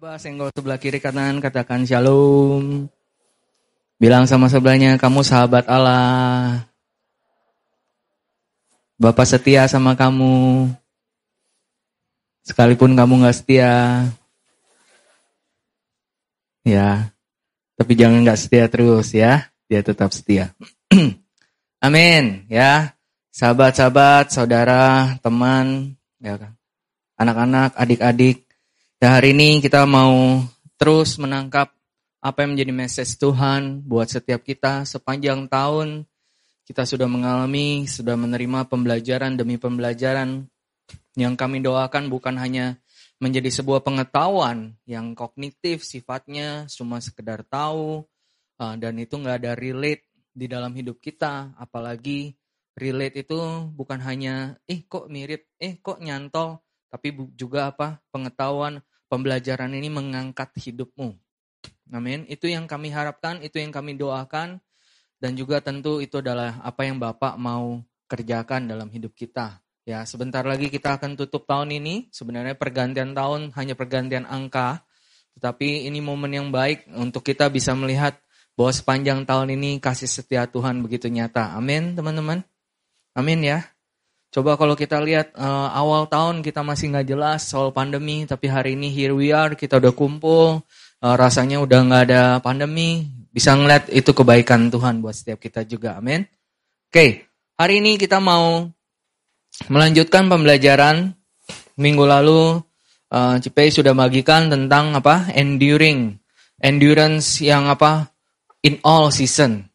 Coba senggol sebelah kiri kanan, katakan shalom. Bilang sama sebelahnya, kamu sahabat Allah. Bapak setia sama kamu. Sekalipun kamu gak setia. Ya, tapi jangan gak setia terus ya. Dia tetap setia. Amin ya. Sahabat-sahabat, saudara, teman, ya kan. Anak-anak, adik-adik, Ya hari ini kita mau terus menangkap apa yang menjadi message Tuhan buat setiap kita sepanjang tahun. Kita sudah mengalami, sudah menerima pembelajaran demi pembelajaran. Yang kami doakan bukan hanya menjadi sebuah pengetahuan yang kognitif sifatnya cuma sekedar tahu uh, dan itu nggak ada relate di dalam hidup kita. Apalagi relate itu bukan hanya eh kok mirip eh kok nyantol tapi juga apa pengetahuan pembelajaran ini mengangkat hidupmu. Amin. Itu yang kami harapkan, itu yang kami doakan. Dan juga tentu itu adalah apa yang Bapak mau kerjakan dalam hidup kita. Ya, sebentar lagi kita akan tutup tahun ini. Sebenarnya pergantian tahun hanya pergantian angka. Tetapi ini momen yang baik untuk kita bisa melihat bahwa sepanjang tahun ini kasih setia Tuhan begitu nyata. Amin, teman-teman. Amin ya. Coba kalau kita lihat uh, awal tahun kita masih nggak jelas soal pandemi, tapi hari ini here we are, kita udah kumpul, uh, rasanya udah nggak ada pandemi, bisa ngeliat itu kebaikan Tuhan buat setiap kita juga, amin. Oke, okay, hari ini kita mau melanjutkan pembelajaran minggu lalu. Uh, sudah bagikan tentang apa? Enduring, endurance yang apa? In all season.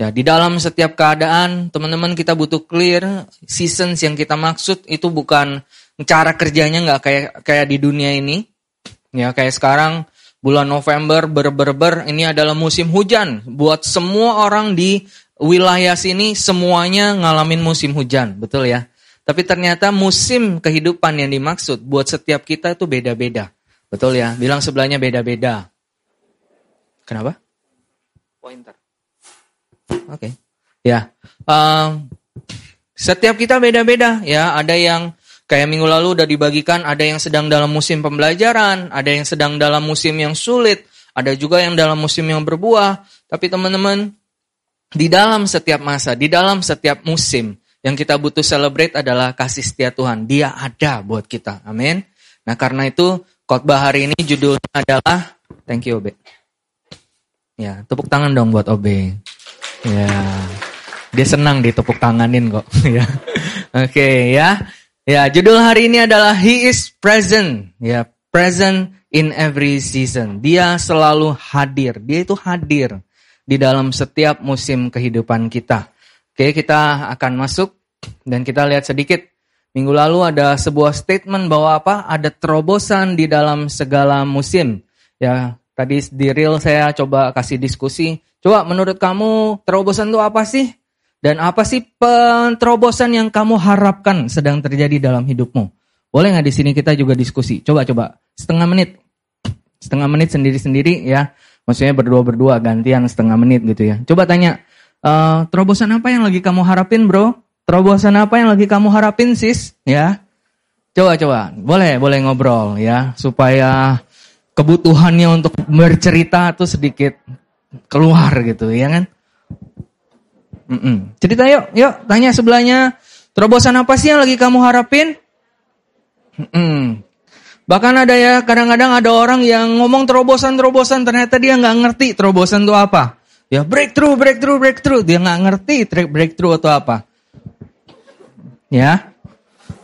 Ya, di dalam setiap keadaan, teman-teman kita butuh clear seasons yang kita maksud itu bukan cara kerjanya nggak kayak kayak di dunia ini. Ya, kayak sekarang bulan November ber-ber-ber ini adalah musim hujan. Buat semua orang di wilayah sini semuanya ngalamin musim hujan, betul ya? Tapi ternyata musim kehidupan yang dimaksud buat setiap kita itu beda-beda. Betul ya? Bilang sebelahnya beda-beda. Kenapa? Pointer. Oke. Okay. Ya. Um, setiap kita beda-beda ya. Ada yang kayak minggu lalu udah dibagikan, ada yang sedang dalam musim pembelajaran, ada yang sedang dalam musim yang sulit, ada juga yang dalam musim yang berbuah. Tapi teman-teman, di dalam setiap masa, di dalam setiap musim, yang kita butuh celebrate adalah kasih setia Tuhan. Dia ada buat kita. Amin. Nah karena itu khotbah hari ini judulnya adalah Thank you Obe. Ya, tepuk tangan dong buat Obe. Ya. Dia senang ditepuk tanganin kok ya. Oke okay, ya. Ya, judul hari ini adalah He is present. Ya, present in every season. Dia selalu hadir. Dia itu hadir di dalam setiap musim kehidupan kita. Oke, kita akan masuk dan kita lihat sedikit. Minggu lalu ada sebuah statement bahwa apa? Ada terobosan di dalam segala musim. Ya, tadi di real saya coba kasih diskusi Coba menurut kamu terobosan itu apa sih? Dan apa sih terobosan yang kamu harapkan sedang terjadi dalam hidupmu? Boleh nggak di sini kita juga diskusi? Coba coba setengah menit, setengah menit sendiri-sendiri ya. Maksudnya berdua-berdua gantian setengah menit gitu ya. Coba tanya, uh, terobosan apa yang lagi kamu harapin bro? Terobosan apa yang lagi kamu harapin sis? Ya, coba coba, boleh boleh ngobrol ya supaya kebutuhannya untuk bercerita tuh sedikit keluar gitu ya kan. Mm -mm. Cerita yuk, yuk tanya sebelahnya, terobosan apa sih yang lagi kamu harapin? Mm -mm. Bahkan ada ya, kadang-kadang ada orang yang ngomong terobosan-terobosan, ternyata dia nggak ngerti terobosan itu apa. Ya breakthrough, breakthrough, breakthrough, dia nggak ngerti breakthrough itu apa. Ya,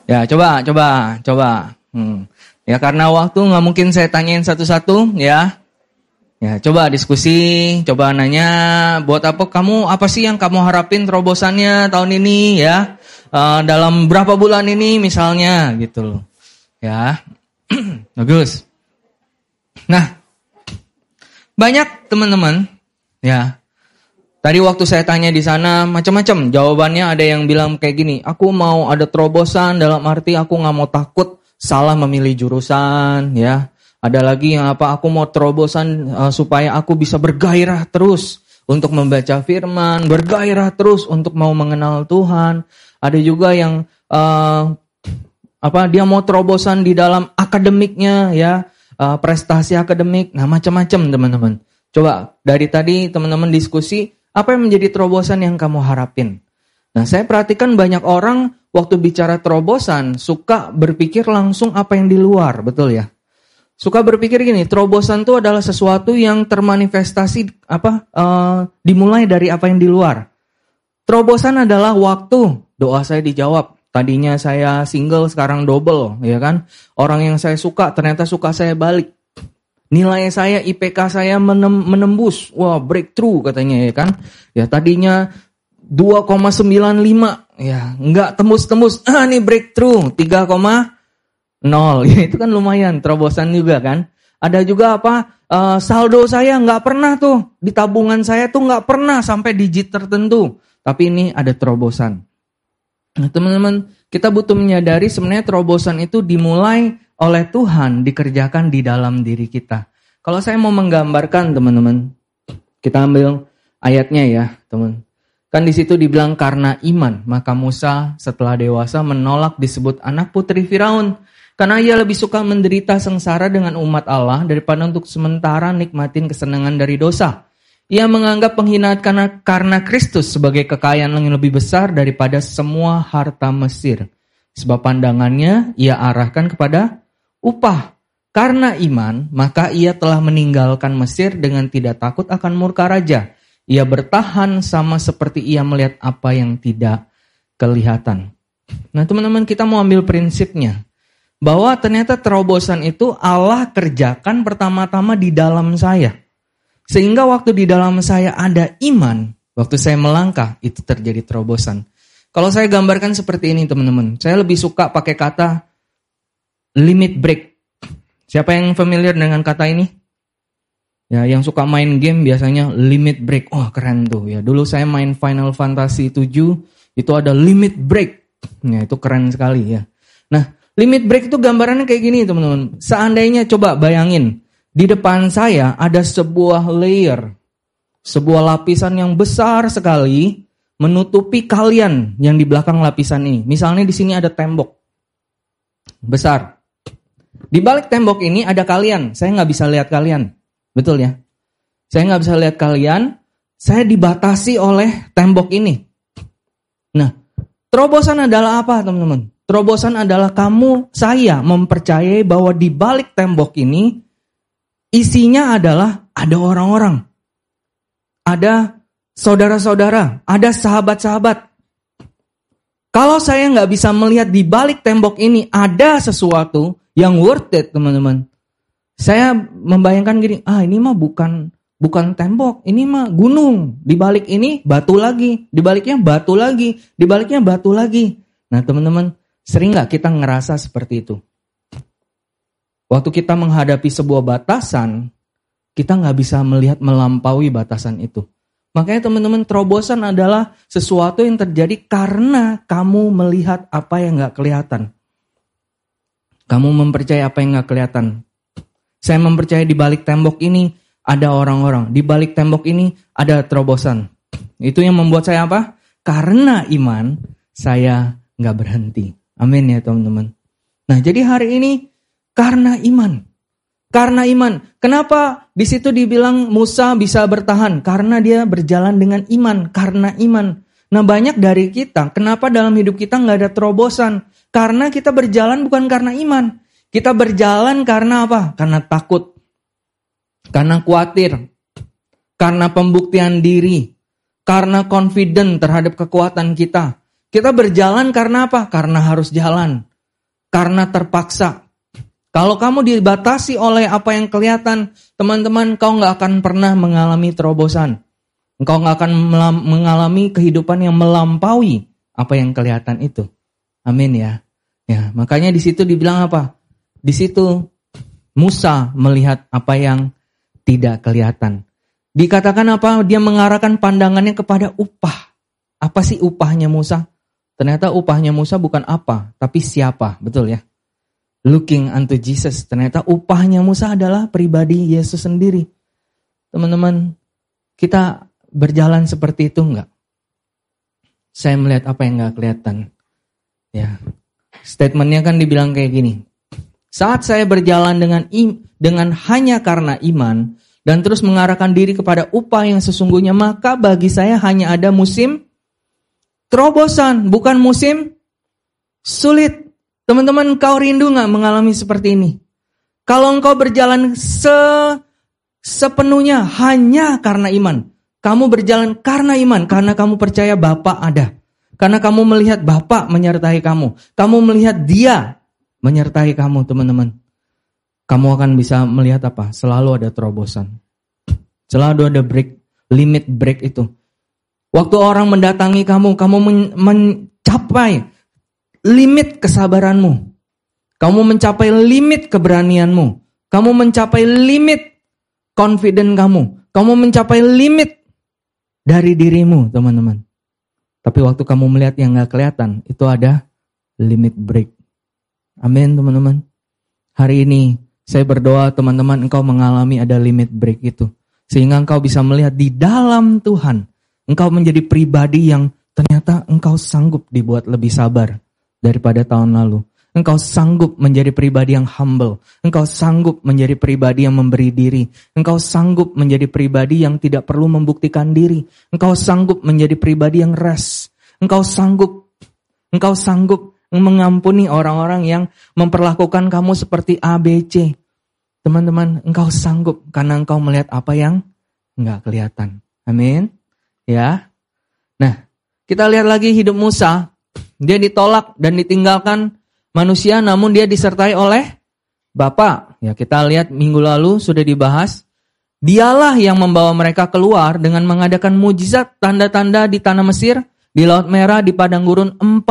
ya coba, coba, coba. Hmm. Ya karena waktu nggak mungkin saya tanyain satu-satu, ya. Ya, coba diskusi, coba nanya, buat apa kamu, apa sih yang kamu harapin terobosannya tahun ini ya? Uh, dalam berapa bulan ini misalnya gitu loh. Ya. Bagus. Nah, banyak teman-teman ya. Tadi waktu saya tanya di sana macam-macam jawabannya ada yang bilang kayak gini, aku mau ada terobosan dalam arti aku nggak mau takut salah memilih jurusan ya ada lagi yang apa aku mau terobosan uh, supaya aku bisa bergairah terus untuk membaca firman, bergairah terus untuk mau mengenal Tuhan. Ada juga yang uh, apa dia mau terobosan di dalam akademiknya ya. uh, prestasi akademik, nah macam-macam teman-teman. Coba dari tadi teman-teman diskusi, apa yang menjadi terobosan yang kamu harapin? Nah, saya perhatikan banyak orang waktu bicara terobosan suka berpikir langsung apa yang di luar, betul ya? Suka berpikir gini, terobosan itu adalah sesuatu yang termanifestasi apa uh, dimulai dari apa yang di luar. Terobosan adalah waktu doa saya dijawab. Tadinya saya single, sekarang double, ya kan? Orang yang saya suka ternyata suka saya balik. Nilai saya, IPK saya menembus, wah breakthrough katanya ya kan? Ya tadinya 2,95 ya nggak tembus-tembus. Ah ini breakthrough 3,0 ya itu kan lumayan terobosan juga kan. Ada juga apa uh, saldo saya nggak pernah tuh. Di tabungan saya tuh nggak pernah sampai digit tertentu. Tapi ini ada terobosan. Nah teman-teman kita butuh menyadari sebenarnya terobosan itu dimulai oleh Tuhan dikerjakan di dalam diri kita. Kalau saya mau menggambarkan teman-teman kita ambil ayatnya ya teman Kan di situ dibilang karena iman, maka Musa setelah dewasa menolak disebut anak putri Firaun. Karena ia lebih suka menderita sengsara dengan umat Allah daripada untuk sementara nikmatin kesenangan dari dosa. Ia menganggap penghinaan karena, karena Kristus sebagai kekayaan yang lebih besar daripada semua harta Mesir. Sebab pandangannya ia arahkan kepada upah. Karena iman, maka ia telah meninggalkan Mesir dengan tidak takut akan murka raja ia bertahan sama seperti ia melihat apa yang tidak kelihatan. Nah teman-teman kita mau ambil prinsipnya. Bahwa ternyata terobosan itu Allah kerjakan pertama-tama di dalam saya. Sehingga waktu di dalam saya ada iman, waktu saya melangkah itu terjadi terobosan. Kalau saya gambarkan seperti ini teman-teman, saya lebih suka pakai kata limit break. Siapa yang familiar dengan kata ini? Ya, yang suka main game biasanya limit break. Oh, keren tuh ya. Dulu saya main Final Fantasy 7, itu ada limit break. Ya, itu keren sekali ya. Nah, limit break itu gambarannya kayak gini, teman-teman. Seandainya coba bayangin, di depan saya ada sebuah layer, sebuah lapisan yang besar sekali menutupi kalian yang di belakang lapisan ini. Misalnya di sini ada tembok besar. Di balik tembok ini ada kalian. Saya nggak bisa lihat kalian. Betul ya? Saya nggak bisa lihat kalian, saya dibatasi oleh tembok ini. Nah, terobosan adalah apa teman-teman? Terobosan adalah kamu, saya mempercayai bahwa di balik tembok ini, isinya adalah ada orang-orang. Ada saudara-saudara, ada sahabat-sahabat. Kalau saya nggak bisa melihat di balik tembok ini ada sesuatu yang worth it teman-teman. Saya membayangkan gini, ah ini mah bukan bukan tembok, ini mah gunung. Di balik ini batu lagi, di baliknya batu lagi, di baliknya batu lagi. Nah teman-teman, sering nggak kita ngerasa seperti itu? Waktu kita menghadapi sebuah batasan, kita nggak bisa melihat melampaui batasan itu. Makanya teman-teman terobosan adalah sesuatu yang terjadi karena kamu melihat apa yang nggak kelihatan. Kamu mempercayai apa yang nggak kelihatan. Saya mempercayai di balik tembok ini ada orang-orang. Di balik tembok ini ada terobosan. Itu yang membuat saya apa? Karena iman, saya nggak berhenti. Amin ya teman-teman. Nah jadi hari ini karena iman. Karena iman. Kenapa di situ dibilang Musa bisa bertahan? Karena dia berjalan dengan iman. Karena iman. Nah banyak dari kita, kenapa dalam hidup kita nggak ada terobosan? Karena kita berjalan bukan karena iman. Kita berjalan karena apa? Karena takut. Karena khawatir. Karena pembuktian diri. Karena confident terhadap kekuatan kita. Kita berjalan karena apa? Karena harus jalan. Karena terpaksa. Kalau kamu dibatasi oleh apa yang kelihatan, teman-teman, kau nggak akan pernah mengalami terobosan. Engkau nggak akan mengalami kehidupan yang melampaui apa yang kelihatan itu. Amin ya. Ya, makanya di situ dibilang apa? Di situ Musa melihat apa yang tidak kelihatan. Dikatakan apa? Dia mengarahkan pandangannya kepada upah. Apa sih upahnya Musa? Ternyata upahnya Musa bukan apa, tapi siapa, betul ya? Looking unto Jesus. Ternyata upahnya Musa adalah pribadi Yesus sendiri. Teman-teman, kita berjalan seperti itu enggak? Saya melihat apa yang enggak kelihatan. Ya. Statementnya kan dibilang kayak gini. Saat saya berjalan dengan im, dengan hanya karena iman dan terus mengarahkan diri kepada upah yang sesungguhnya, maka bagi saya hanya ada musim terobosan, bukan musim sulit. Teman-teman, kau rindu nggak mengalami seperti ini? Kalau engkau berjalan se sepenuhnya hanya karena iman, kamu berjalan karena iman, karena kamu percaya Bapak ada. Karena kamu melihat Bapak menyertai kamu. Kamu melihat Dia menyertai kamu, teman-teman. Kamu akan bisa melihat apa? Selalu ada terobosan. Selalu ada break, limit break itu. Waktu orang mendatangi kamu, kamu men mencapai limit kesabaranmu. Kamu mencapai limit keberanianmu. Kamu mencapai limit confident kamu. Kamu mencapai limit dari dirimu, teman-teman. Tapi waktu kamu melihat yang gak kelihatan, itu ada limit break. Amin teman-teman. Hari ini saya berdoa teman-teman engkau mengalami ada limit break itu. Sehingga engkau bisa melihat di dalam Tuhan. Engkau menjadi pribadi yang ternyata engkau sanggup dibuat lebih sabar daripada tahun lalu. Engkau sanggup menjadi pribadi yang humble. Engkau sanggup menjadi pribadi yang memberi diri. Engkau sanggup menjadi pribadi yang tidak perlu membuktikan diri. Engkau sanggup menjadi pribadi yang rest. Engkau sanggup. Engkau sanggup mengampuni orang-orang yang memperlakukan kamu seperti ABC. Teman-teman, engkau sanggup karena engkau melihat apa yang enggak kelihatan. Amin. Ya. Nah, kita lihat lagi hidup Musa. Dia ditolak dan ditinggalkan manusia namun dia disertai oleh Bapak. Ya, kita lihat minggu lalu sudah dibahas. Dialah yang membawa mereka keluar dengan mengadakan mujizat tanda-tanda di tanah Mesir, di Laut Merah, di Padang Gurun 40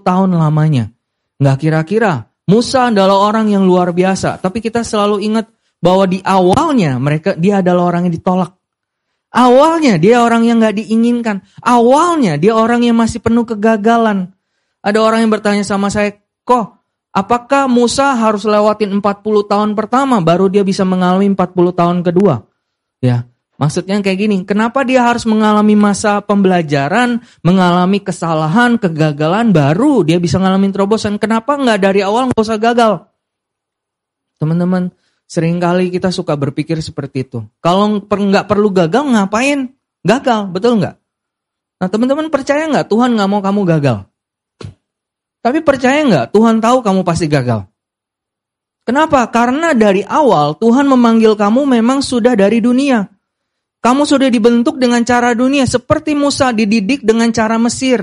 tahun lamanya. Nggak kira-kira Musa adalah orang yang luar biasa, tapi kita selalu ingat bahwa di awalnya mereka dia adalah orang yang ditolak. Awalnya dia orang yang nggak diinginkan. Awalnya dia orang yang masih penuh kegagalan. Ada orang yang bertanya sama saya, Kok apakah Musa harus lewatin 40 tahun pertama baru dia bisa mengalami 40 tahun kedua? Ya, maksudnya kayak gini, kenapa dia harus mengalami masa pembelajaran, mengalami kesalahan, kegagalan baru dia bisa mengalami terobosan? Kenapa nggak dari awal nggak usah gagal? Teman-teman, sering kali kita suka berpikir seperti itu. Kalau nggak perlu gagal, ngapain? Gagal, betul nggak? Nah teman-teman percaya nggak Tuhan nggak mau kamu gagal? Tapi percaya nggak, Tuhan tahu kamu pasti gagal. Kenapa? Karena dari awal Tuhan memanggil kamu memang sudah dari dunia. Kamu sudah dibentuk dengan cara dunia, seperti Musa dididik dengan cara Mesir.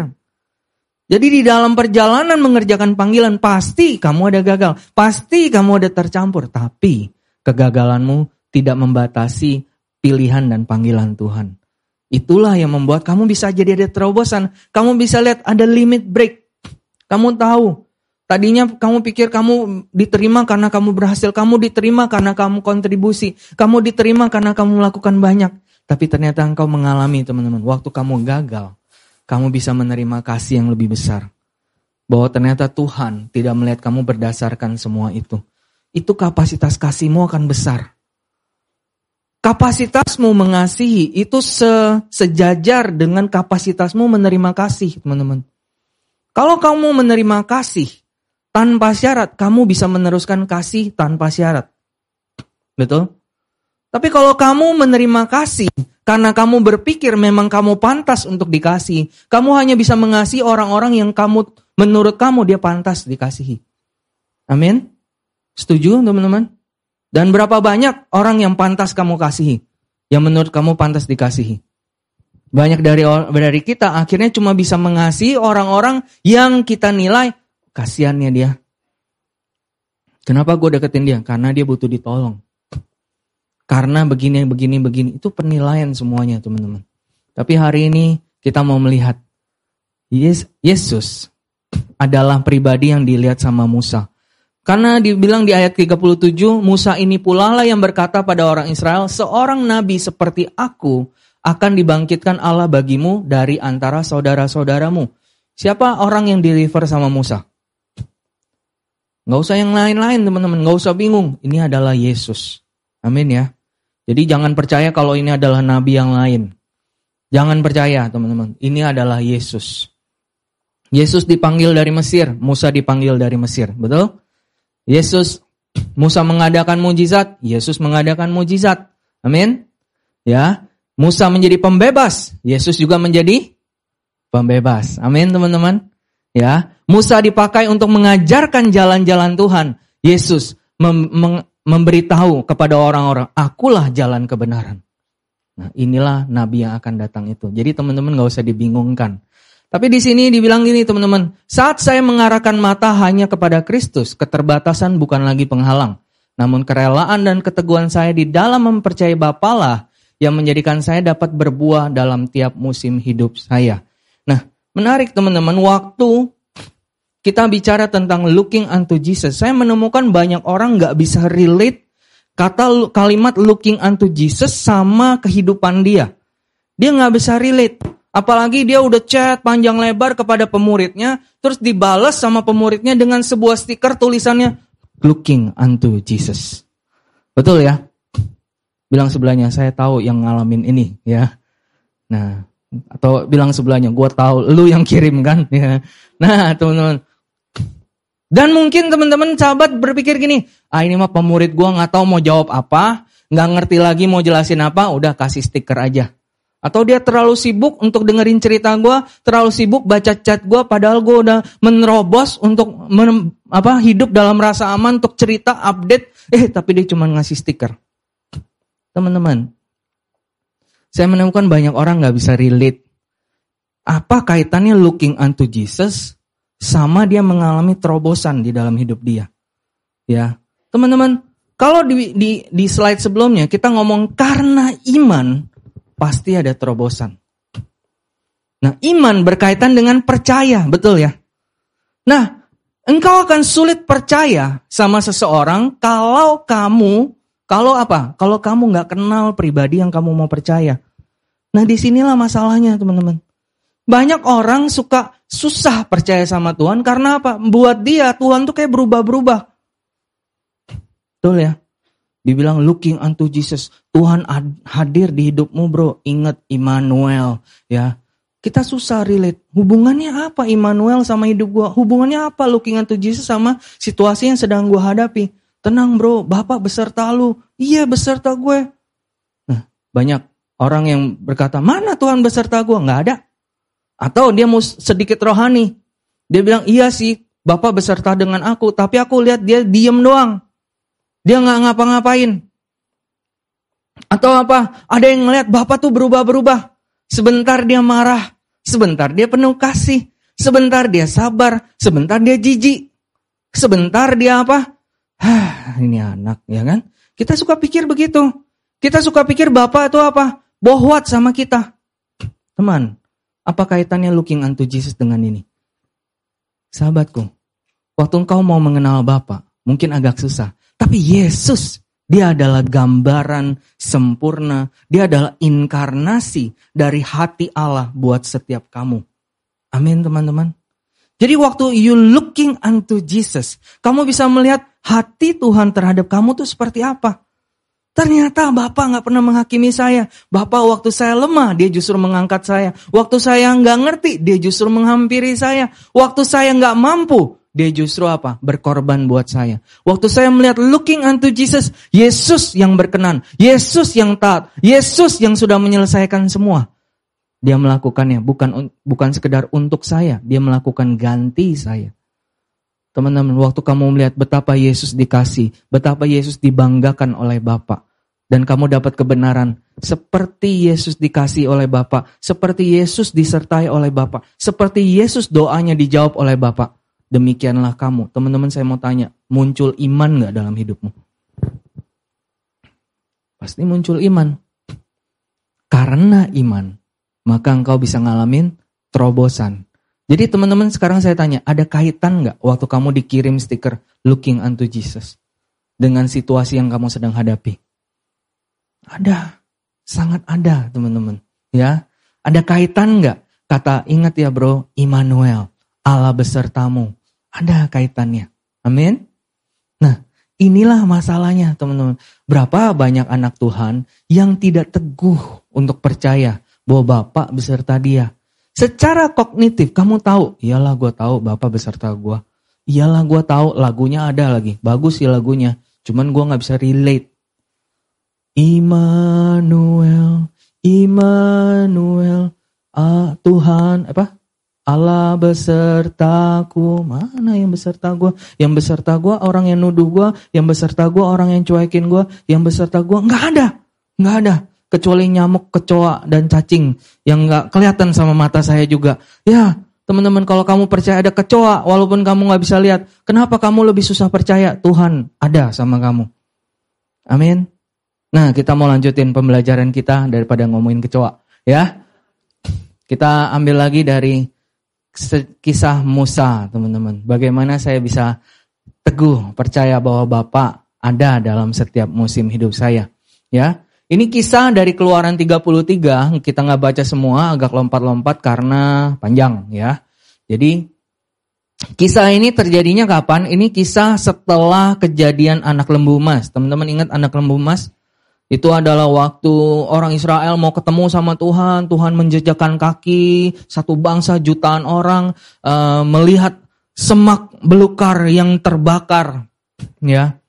Jadi di dalam perjalanan mengerjakan panggilan, pasti kamu ada gagal. Pasti kamu ada tercampur. Tapi kegagalanmu tidak membatasi pilihan dan panggilan Tuhan. Itulah yang membuat kamu bisa jadi ada terobosan. Kamu bisa lihat ada limit break. Kamu tahu, tadinya kamu pikir kamu diterima karena kamu berhasil, kamu diterima karena kamu kontribusi, kamu diterima karena kamu melakukan banyak. Tapi ternyata engkau mengalami teman-teman, waktu kamu gagal, kamu bisa menerima kasih yang lebih besar. Bahwa ternyata Tuhan tidak melihat kamu berdasarkan semua itu. Itu kapasitas kasihmu akan besar. Kapasitasmu mengasihi itu se sejajar dengan kapasitasmu menerima kasih, teman-teman. Kalau kamu menerima kasih tanpa syarat, kamu bisa meneruskan kasih tanpa syarat. Betul? Tapi kalau kamu menerima kasih karena kamu berpikir memang kamu pantas untuk dikasih, kamu hanya bisa mengasihi orang-orang yang kamu menurut kamu dia pantas dikasihi. Amin. Setuju, teman-teman? Dan berapa banyak orang yang pantas kamu kasihi? Yang menurut kamu pantas dikasihi? Banyak dari dari kita akhirnya cuma bisa mengasihi orang-orang yang kita nilai kasihannya dia. Kenapa gue deketin dia? Karena dia butuh ditolong. Karena begini, begini, begini. Itu penilaian semuanya teman-teman. Tapi hari ini kita mau melihat Yesus adalah pribadi yang dilihat sama Musa. Karena dibilang di ayat 37, Musa ini pula lah yang berkata pada orang Israel, seorang nabi seperti aku akan dibangkitkan Allah bagimu dari antara saudara-saudaramu. Siapa orang yang deliver sama Musa? Gak usah yang lain-lain teman-teman, gak usah bingung. Ini adalah Yesus. Amin ya. Jadi jangan percaya kalau ini adalah nabi yang lain. Jangan percaya teman-teman, ini adalah Yesus. Yesus dipanggil dari Mesir, Musa dipanggil dari Mesir, betul? Yesus Musa mengadakan mujizat, Yesus mengadakan mujizat. Amin. Ya, Musa menjadi pembebas, Yesus juga menjadi pembebas. Amin, teman-teman. Ya, Musa dipakai untuk mengajarkan jalan-jalan Tuhan. Yesus mem memberitahu kepada orang-orang, akulah jalan kebenaran. Nah, inilah nabi yang akan datang itu. Jadi teman-teman gak usah dibingungkan. Tapi di sini dibilang gini teman-teman, saat saya mengarahkan mata hanya kepada Kristus, keterbatasan bukan lagi penghalang. Namun kerelaan dan keteguhan saya di dalam mempercayai Bapalah yang menjadikan saya dapat berbuah dalam tiap musim hidup saya. Nah, menarik teman-teman, waktu kita bicara tentang looking unto Jesus, saya menemukan banyak orang nggak bisa relate kata kalimat looking unto Jesus sama kehidupan dia. Dia nggak bisa relate. Apalagi dia udah chat panjang lebar kepada pemuridnya, terus dibalas sama pemuridnya dengan sebuah stiker tulisannya looking unto Jesus. Betul ya? Bilang sebelahnya, saya tahu yang ngalamin ini ya. Nah, atau bilang sebelahnya, gue tahu lu yang kirim kan ya. Nah, teman-teman. Dan mungkin teman-teman sahabat berpikir gini, ah ini mah pemurid gue nggak tahu mau jawab apa, nggak ngerti lagi mau jelasin apa, udah kasih stiker aja. Atau dia terlalu sibuk untuk dengerin cerita gue, terlalu sibuk baca chat gue, padahal gue udah menerobos untuk men, apa hidup dalam rasa aman untuk cerita update, eh tapi dia cuma ngasih stiker. Teman-teman, saya menemukan banyak orang nggak bisa relate. Apa kaitannya looking unto Jesus sama dia mengalami terobosan di dalam hidup dia? Ya, teman-teman, kalau di, di, di slide sebelumnya kita ngomong karena iman, pasti ada terobosan. Nah, iman berkaitan dengan percaya, betul ya? Nah, engkau akan sulit percaya sama seseorang kalau kamu, kalau apa? Kalau kamu nggak kenal pribadi yang kamu mau percaya. Nah, di sinilah masalahnya, teman-teman. Banyak orang suka susah percaya sama Tuhan karena apa? Buat dia Tuhan tuh kayak berubah-berubah. Betul ya? Dibilang looking unto Jesus. Tuhan hadir di hidupmu bro. Ingat Immanuel. ya. Kita susah relate. Hubungannya apa Immanuel sama hidup gue? Hubungannya apa looking unto Jesus sama situasi yang sedang gue hadapi? Tenang bro, Bapak beserta lu. Iya beserta gue. Nah, banyak orang yang berkata, mana Tuhan beserta gue? Nggak ada. Atau dia mau sedikit rohani. Dia bilang, iya sih, Bapak beserta dengan aku. Tapi aku lihat dia diem doang. Dia nggak ngapa-ngapain. Atau apa? Ada yang ngeliat Bapak tuh berubah-berubah. Sebentar dia marah, sebentar dia penuh kasih, sebentar dia sabar, sebentar dia jijik. Sebentar dia apa? Hah, ini anak, ya kan? Kita suka pikir begitu. Kita suka pikir Bapak itu apa? Bohwat sama kita. Teman, apa kaitannya looking unto Jesus dengan ini? Sahabatku, waktu engkau mau mengenal Bapak, mungkin agak susah. Tapi Yesus, dia adalah gambaran sempurna. Dia adalah inkarnasi dari hati Allah buat setiap kamu. Amin teman-teman. Jadi waktu you looking unto Jesus, kamu bisa melihat hati Tuhan terhadap kamu tuh seperti apa. Ternyata Bapak nggak pernah menghakimi saya. Bapak waktu saya lemah, dia justru mengangkat saya. Waktu saya nggak ngerti, dia justru menghampiri saya. Waktu saya nggak mampu, dia justru apa? Berkorban buat saya. Waktu saya melihat looking unto Jesus, Yesus yang berkenan, Yesus yang taat, Yesus yang sudah menyelesaikan semua. Dia melakukannya bukan bukan sekedar untuk saya, dia melakukan ganti saya. Teman-teman, waktu kamu melihat betapa Yesus dikasih, betapa Yesus dibanggakan oleh Bapak, dan kamu dapat kebenaran seperti Yesus dikasih oleh Bapak, seperti Yesus disertai oleh Bapak, seperti Yesus doanya dijawab oleh Bapak demikianlah kamu. Teman-teman saya mau tanya, muncul iman nggak dalam hidupmu? Pasti muncul iman. Karena iman, maka engkau bisa ngalamin terobosan. Jadi teman-teman sekarang saya tanya, ada kaitan nggak waktu kamu dikirim stiker looking unto Jesus dengan situasi yang kamu sedang hadapi? Ada, sangat ada teman-teman. Ya, ada kaitan nggak? Kata ingat ya bro, Immanuel, Allah besertamu. Ada kaitannya. Amin. Nah, inilah masalahnya teman-teman. Berapa banyak anak Tuhan yang tidak teguh untuk percaya bahwa Bapak beserta dia. Secara kognitif kamu tahu, iyalah gue tahu Bapak beserta gue. Iyalah gue tahu lagunya ada lagi, bagus sih lagunya. Cuman gue nggak bisa relate. Immanuel, Immanuel, ah, Tuhan apa? Allah besertaku. Mana yang beserta gue? Yang beserta gue orang yang nuduh gue, yang beserta gue orang yang cuekin gue, yang beserta gue nggak ada, nggak ada. Kecuali nyamuk, kecoa dan cacing yang nggak kelihatan sama mata saya juga. Ya, teman-teman kalau kamu percaya ada kecoa, walaupun kamu nggak bisa lihat, kenapa kamu lebih susah percaya Tuhan ada sama kamu? Amin. Nah, kita mau lanjutin pembelajaran kita daripada ngomongin kecoa, ya. Kita ambil lagi dari kisah Musa, teman-teman. Bagaimana saya bisa teguh percaya bahwa Bapak ada dalam setiap musim hidup saya. Ya, ini kisah dari Keluaran 33. Kita nggak baca semua, agak lompat-lompat karena panjang, ya. Jadi kisah ini terjadinya kapan? Ini kisah setelah kejadian anak lembu emas. Teman-teman ingat anak lembu emas? Itu adalah waktu orang Israel mau ketemu sama Tuhan, Tuhan menjejakkan kaki, satu bangsa jutaan orang uh, melihat semak belukar yang terbakar, ya.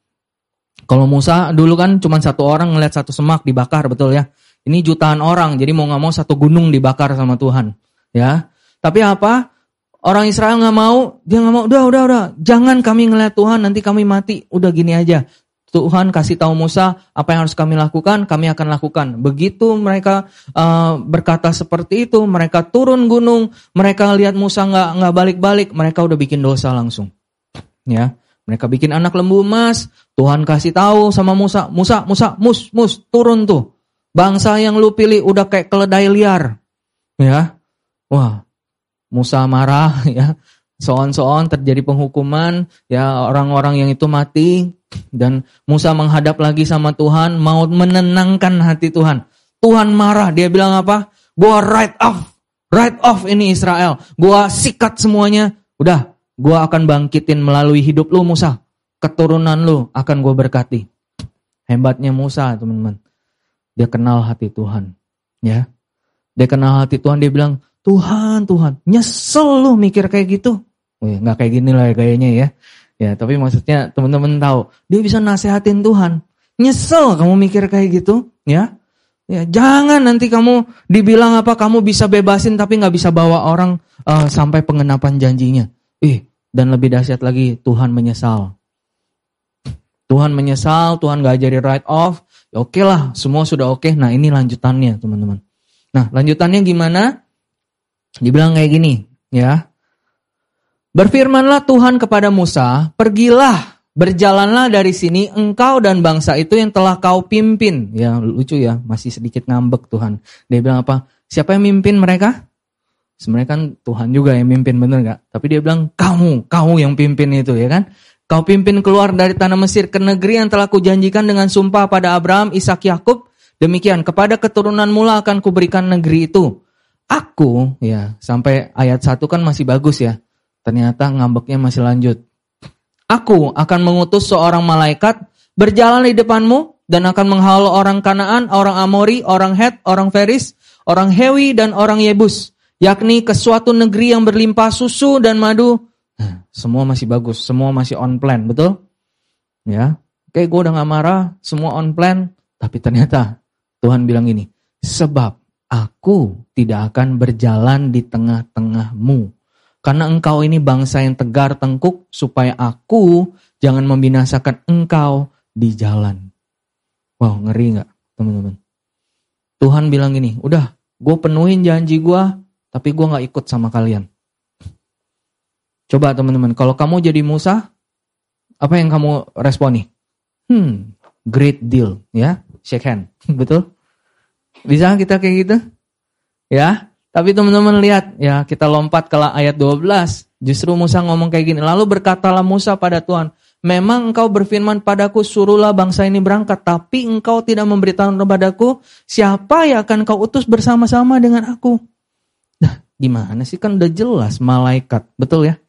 Kalau Musa dulu kan cuma satu orang ngeliat satu semak dibakar, betul ya. Ini jutaan orang, jadi mau nggak mau satu gunung dibakar sama Tuhan, ya. Tapi apa? Orang Israel nggak mau, dia nggak mau. Udah, udah, udah. Jangan kami ngeliat Tuhan, nanti kami mati. Udah gini aja. Tuhan kasih tahu Musa apa yang harus kami lakukan, kami akan lakukan. Begitu mereka uh, berkata seperti itu, mereka turun gunung, mereka lihat Musa nggak nggak balik-balik, mereka udah bikin dosa langsung. Ya, mereka bikin anak lembu emas. Tuhan kasih tahu sama Musa, Musa, Musa, mus, mus, turun tuh. Bangsa yang lu pilih udah kayak keledai liar. Ya, wah, Musa marah ya. Soon-soon terjadi penghukuman, ya orang-orang yang itu mati, dan Musa menghadap lagi sama Tuhan, mau menenangkan hati Tuhan. Tuhan marah, dia bilang apa? Gua write off, write off ini Israel. Gua sikat semuanya. Udah, gua akan bangkitin melalui hidup lu Musa. Keturunan lu akan gua berkati. Hebatnya Musa, teman-teman. Dia kenal hati Tuhan. Ya. Dia kenal hati Tuhan, dia bilang, Tuhan, Tuhan, nyesel lu mikir kayak gitu. Wih, nggak kayak gini lah gayanya ya. Ya, tapi maksudnya teman-teman tahu, dia bisa nasehatin Tuhan. Nyesel kamu mikir kayak gitu, ya. Ya, jangan nanti kamu dibilang apa kamu bisa bebasin tapi nggak bisa bawa orang uh, sampai pengenapan janjinya. Ih, dan lebih dahsyat lagi Tuhan menyesal. Tuhan menyesal, Tuhan gak jadi write off. Ya oke lah, semua sudah oke. Nah ini lanjutannya teman-teman. Nah lanjutannya gimana? Dibilang kayak gini, ya. Berfirmanlah Tuhan kepada Musa, pergilah, berjalanlah dari sini engkau dan bangsa itu yang telah kau pimpin. Ya lucu ya, masih sedikit ngambek Tuhan. Dia bilang apa? Siapa yang mimpin mereka? Sebenarnya kan Tuhan juga yang mimpin, bener gak? Tapi dia bilang, kamu, kamu yang pimpin itu ya kan? Kau pimpin keluar dari tanah Mesir ke negeri yang telah kujanjikan dengan sumpah pada Abraham, Ishak, Yakub. Demikian, kepada keturunan mula akan kuberikan negeri itu. Aku, ya, sampai ayat satu kan masih bagus ya. Ternyata ngambeknya masih lanjut. Aku akan mengutus seorang malaikat berjalan di depanmu dan akan menghalau orang Kanaan, orang Amori, orang Het, orang Feris, orang Hewi dan orang Yebus, yakni ke suatu negeri yang berlimpah susu dan madu. Nah, semua masih bagus, semua masih on plan, betul? Ya, oke gue udah gak marah, semua on plan, tapi ternyata Tuhan bilang ini, sebab aku tidak akan berjalan di tengah-tengahmu karena engkau ini bangsa yang tegar tengkuk, supaya aku jangan membinasakan engkau di jalan. Wow, ngeri nggak teman-teman? Tuhan bilang gini, udah, gue penuhin janji gue, tapi gue nggak ikut sama kalian. Coba teman-teman, kalau kamu jadi Musa, apa yang kamu responi? Hmm, great deal, ya, shake hand, betul? Bisa kita kayak gitu? Ya, tapi teman-teman lihat ya kita lompat ke ayat 12. Justru Musa ngomong kayak gini. Lalu berkatalah Musa pada Tuhan. Memang engkau berfirman padaku suruhlah bangsa ini berangkat. Tapi engkau tidak memberitahu kepadaku siapa yang akan kau utus bersama-sama dengan aku. Gimana sih kan udah jelas malaikat. Betul ya?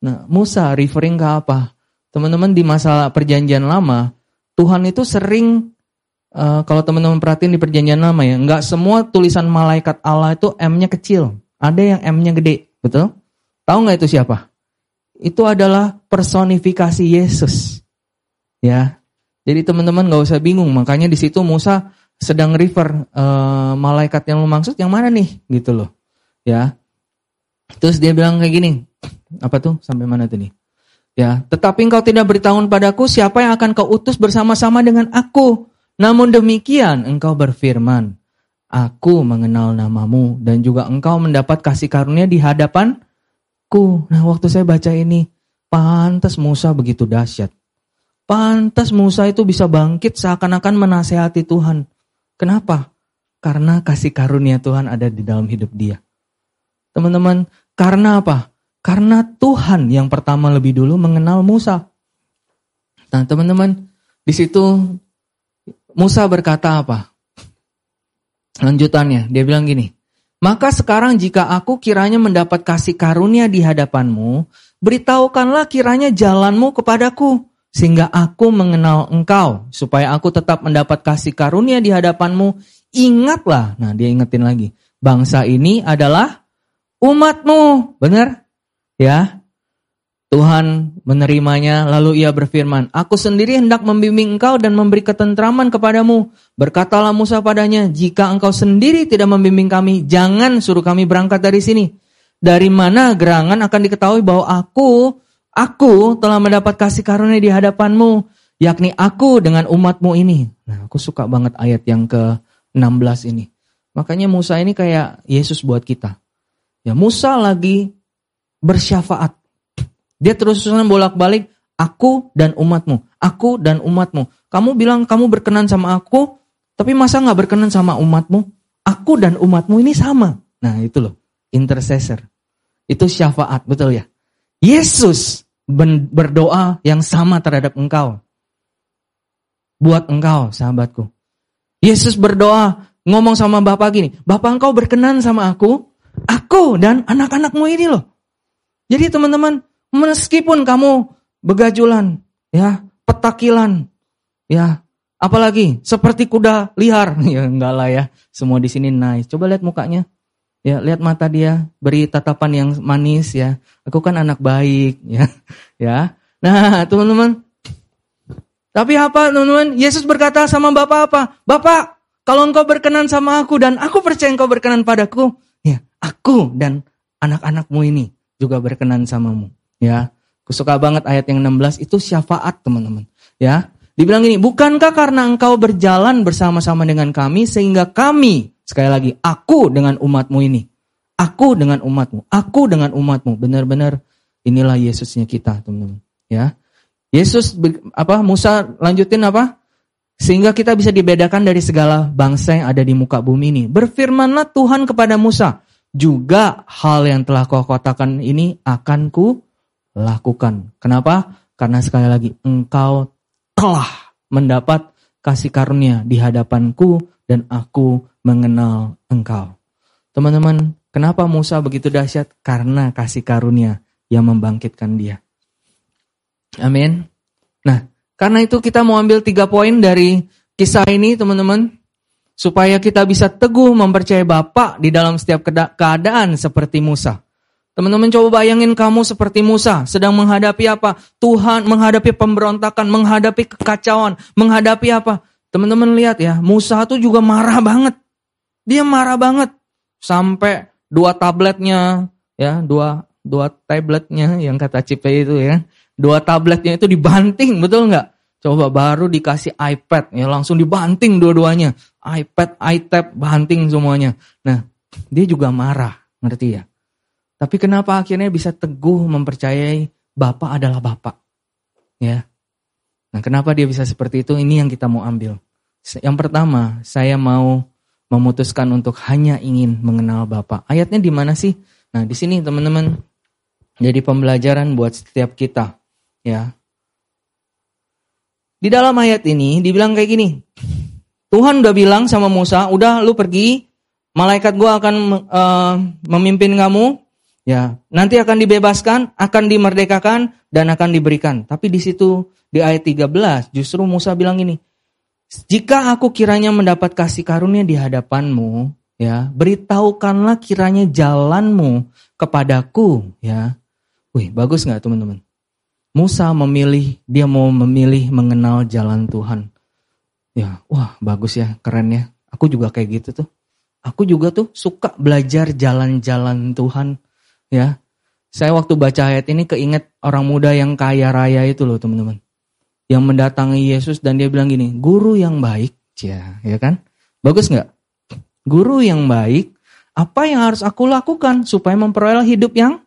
Nah Musa referring ke apa? Teman-teman di masa perjanjian lama Tuhan itu sering Uh, kalau teman-teman perhatiin di perjanjian lama ya, nggak semua tulisan malaikat Allah itu M-nya kecil. Ada yang M-nya gede, betul? Tahu nggak itu siapa? Itu adalah personifikasi Yesus. Ya, Jadi teman-teman nggak usah bingung, makanya di situ Musa sedang refer e, malaikat yang lo maksud yang mana nih gitu loh. Ya. Terus dia bilang kayak gini. Apa tuh? Sampai mana tuh nih? Ya, tetapi engkau tidak beritahu padaku siapa yang akan kau utus bersama-sama dengan aku. Namun demikian engkau berfirman, aku mengenal namamu dan juga engkau mendapat kasih karunia di hadapanku. Nah, waktu saya baca ini, pantas Musa begitu dahsyat. Pantas Musa itu bisa bangkit seakan-akan menasehati Tuhan. Kenapa? Karena kasih karunia Tuhan ada di dalam hidup dia. Teman-teman, karena apa? Karena Tuhan yang pertama lebih dulu mengenal Musa. Nah, teman-teman, di situ Musa berkata apa? Lanjutannya, dia bilang gini, maka sekarang jika aku kiranya mendapat kasih karunia di hadapanmu, beritahukanlah kiranya jalanmu kepadaku, sehingga aku mengenal engkau, supaya aku tetap mendapat kasih karunia di hadapanmu. Ingatlah, nah dia ingetin lagi, bangsa ini adalah umatmu, benar? Ya. Tuhan menerimanya lalu ia berfirman, Aku sendiri hendak membimbing engkau dan memberi ketentraman kepadamu. Berkatalah Musa padanya, jika engkau sendiri tidak membimbing kami, jangan suruh kami berangkat dari sini. Dari mana gerangan akan diketahui bahwa aku, aku telah mendapat kasih karunia di hadapanmu, yakni aku dengan umatmu ini. Nah aku suka banget ayat yang ke-16 ini. Makanya Musa ini kayak Yesus buat kita. Ya Musa lagi bersyafaat. Dia terus-terusan bolak-balik, aku dan umatmu, aku dan umatmu. Kamu bilang kamu berkenan sama aku, tapi masa nggak berkenan sama umatmu? Aku dan umatmu ini sama. Nah itu loh, intercessor. Itu syafaat, betul ya? Yesus berdoa yang sama terhadap engkau. Buat engkau, sahabatku. Yesus berdoa, ngomong sama Bapak gini, Bapak engkau berkenan sama aku, aku dan anak-anakmu ini loh. Jadi teman-teman, meskipun kamu begajulan, ya, petakilan, ya, apalagi seperti kuda liar, ya enggak lah ya, semua di sini nice. Coba lihat mukanya, ya, lihat mata dia, beri tatapan yang manis ya. Aku kan anak baik, ya, ya. Nah, teman-teman, tapi apa teman-teman? Yesus berkata sama Bapak apa? Bapak, kalau engkau berkenan sama aku dan aku percaya engkau berkenan padaku, ya, aku dan anak-anakmu ini juga berkenan samamu. Ya, aku suka banget ayat yang 16 itu syafaat teman-teman. Ya, dibilang gini, bukankah karena engkau berjalan bersama-sama dengan kami sehingga kami, sekali lagi, aku dengan umatmu ini. Aku dengan umatmu, aku dengan umatmu. Benar-benar inilah Yesusnya kita, teman-teman. Ya. Yesus apa Musa lanjutin apa? Sehingga kita bisa dibedakan dari segala bangsa yang ada di muka bumi ini. Berfirmanlah Tuhan kepada Musa, juga hal yang telah kau katakan ini akan ku lakukan. Kenapa? Karena sekali lagi engkau telah mendapat kasih karunia di hadapanku dan aku mengenal engkau. Teman-teman, kenapa Musa begitu dahsyat? Karena kasih karunia yang membangkitkan dia. Amin. Nah, karena itu kita mau ambil tiga poin dari kisah ini teman-teman supaya kita bisa teguh mempercayai Bapa di dalam setiap keadaan seperti Musa. Teman-teman coba bayangin kamu seperti Musa sedang menghadapi apa? Tuhan menghadapi pemberontakan, menghadapi kekacauan, menghadapi apa? Teman-teman lihat ya, Musa tuh juga marah banget. Dia marah banget sampai dua tabletnya ya, dua dua tabletnya yang kata Cipe itu ya. Dua tabletnya itu dibanting, betul nggak? Coba baru dikasih iPad, ya langsung dibanting dua-duanya. iPad, iTab, banting semuanya. Nah, dia juga marah, ngerti ya? Tapi kenapa akhirnya bisa teguh mempercayai Bapak adalah Bapak? Ya. Nah, kenapa dia bisa seperti itu? Ini yang kita mau ambil. Yang pertama, saya mau memutuskan untuk hanya ingin mengenal Bapak. Ayatnya di mana sih? Nah, di sini teman-teman jadi pembelajaran buat setiap kita, ya. Di dalam ayat ini dibilang kayak gini. Tuhan udah bilang sama Musa, udah lu pergi, malaikat gua akan uh, memimpin kamu, ya nanti akan dibebaskan, akan dimerdekakan dan akan diberikan. Tapi di situ di ayat 13 justru Musa bilang ini, jika aku kiranya mendapat kasih karunia di hadapanmu, ya beritahukanlah kiranya jalanmu kepadaku, ya. Wih bagus nggak teman-teman? Musa memilih, dia mau memilih mengenal jalan Tuhan. Ya, wah bagus ya, keren ya. Aku juga kayak gitu tuh. Aku juga tuh suka belajar jalan-jalan Tuhan. Ya, saya waktu baca ayat ini keinget orang muda yang kaya raya itu loh teman-teman. Yang mendatangi Yesus dan dia bilang gini, guru yang baik, ya, ya kan? Bagus nggak? Guru yang baik, apa yang harus aku lakukan supaya memperoleh hidup yang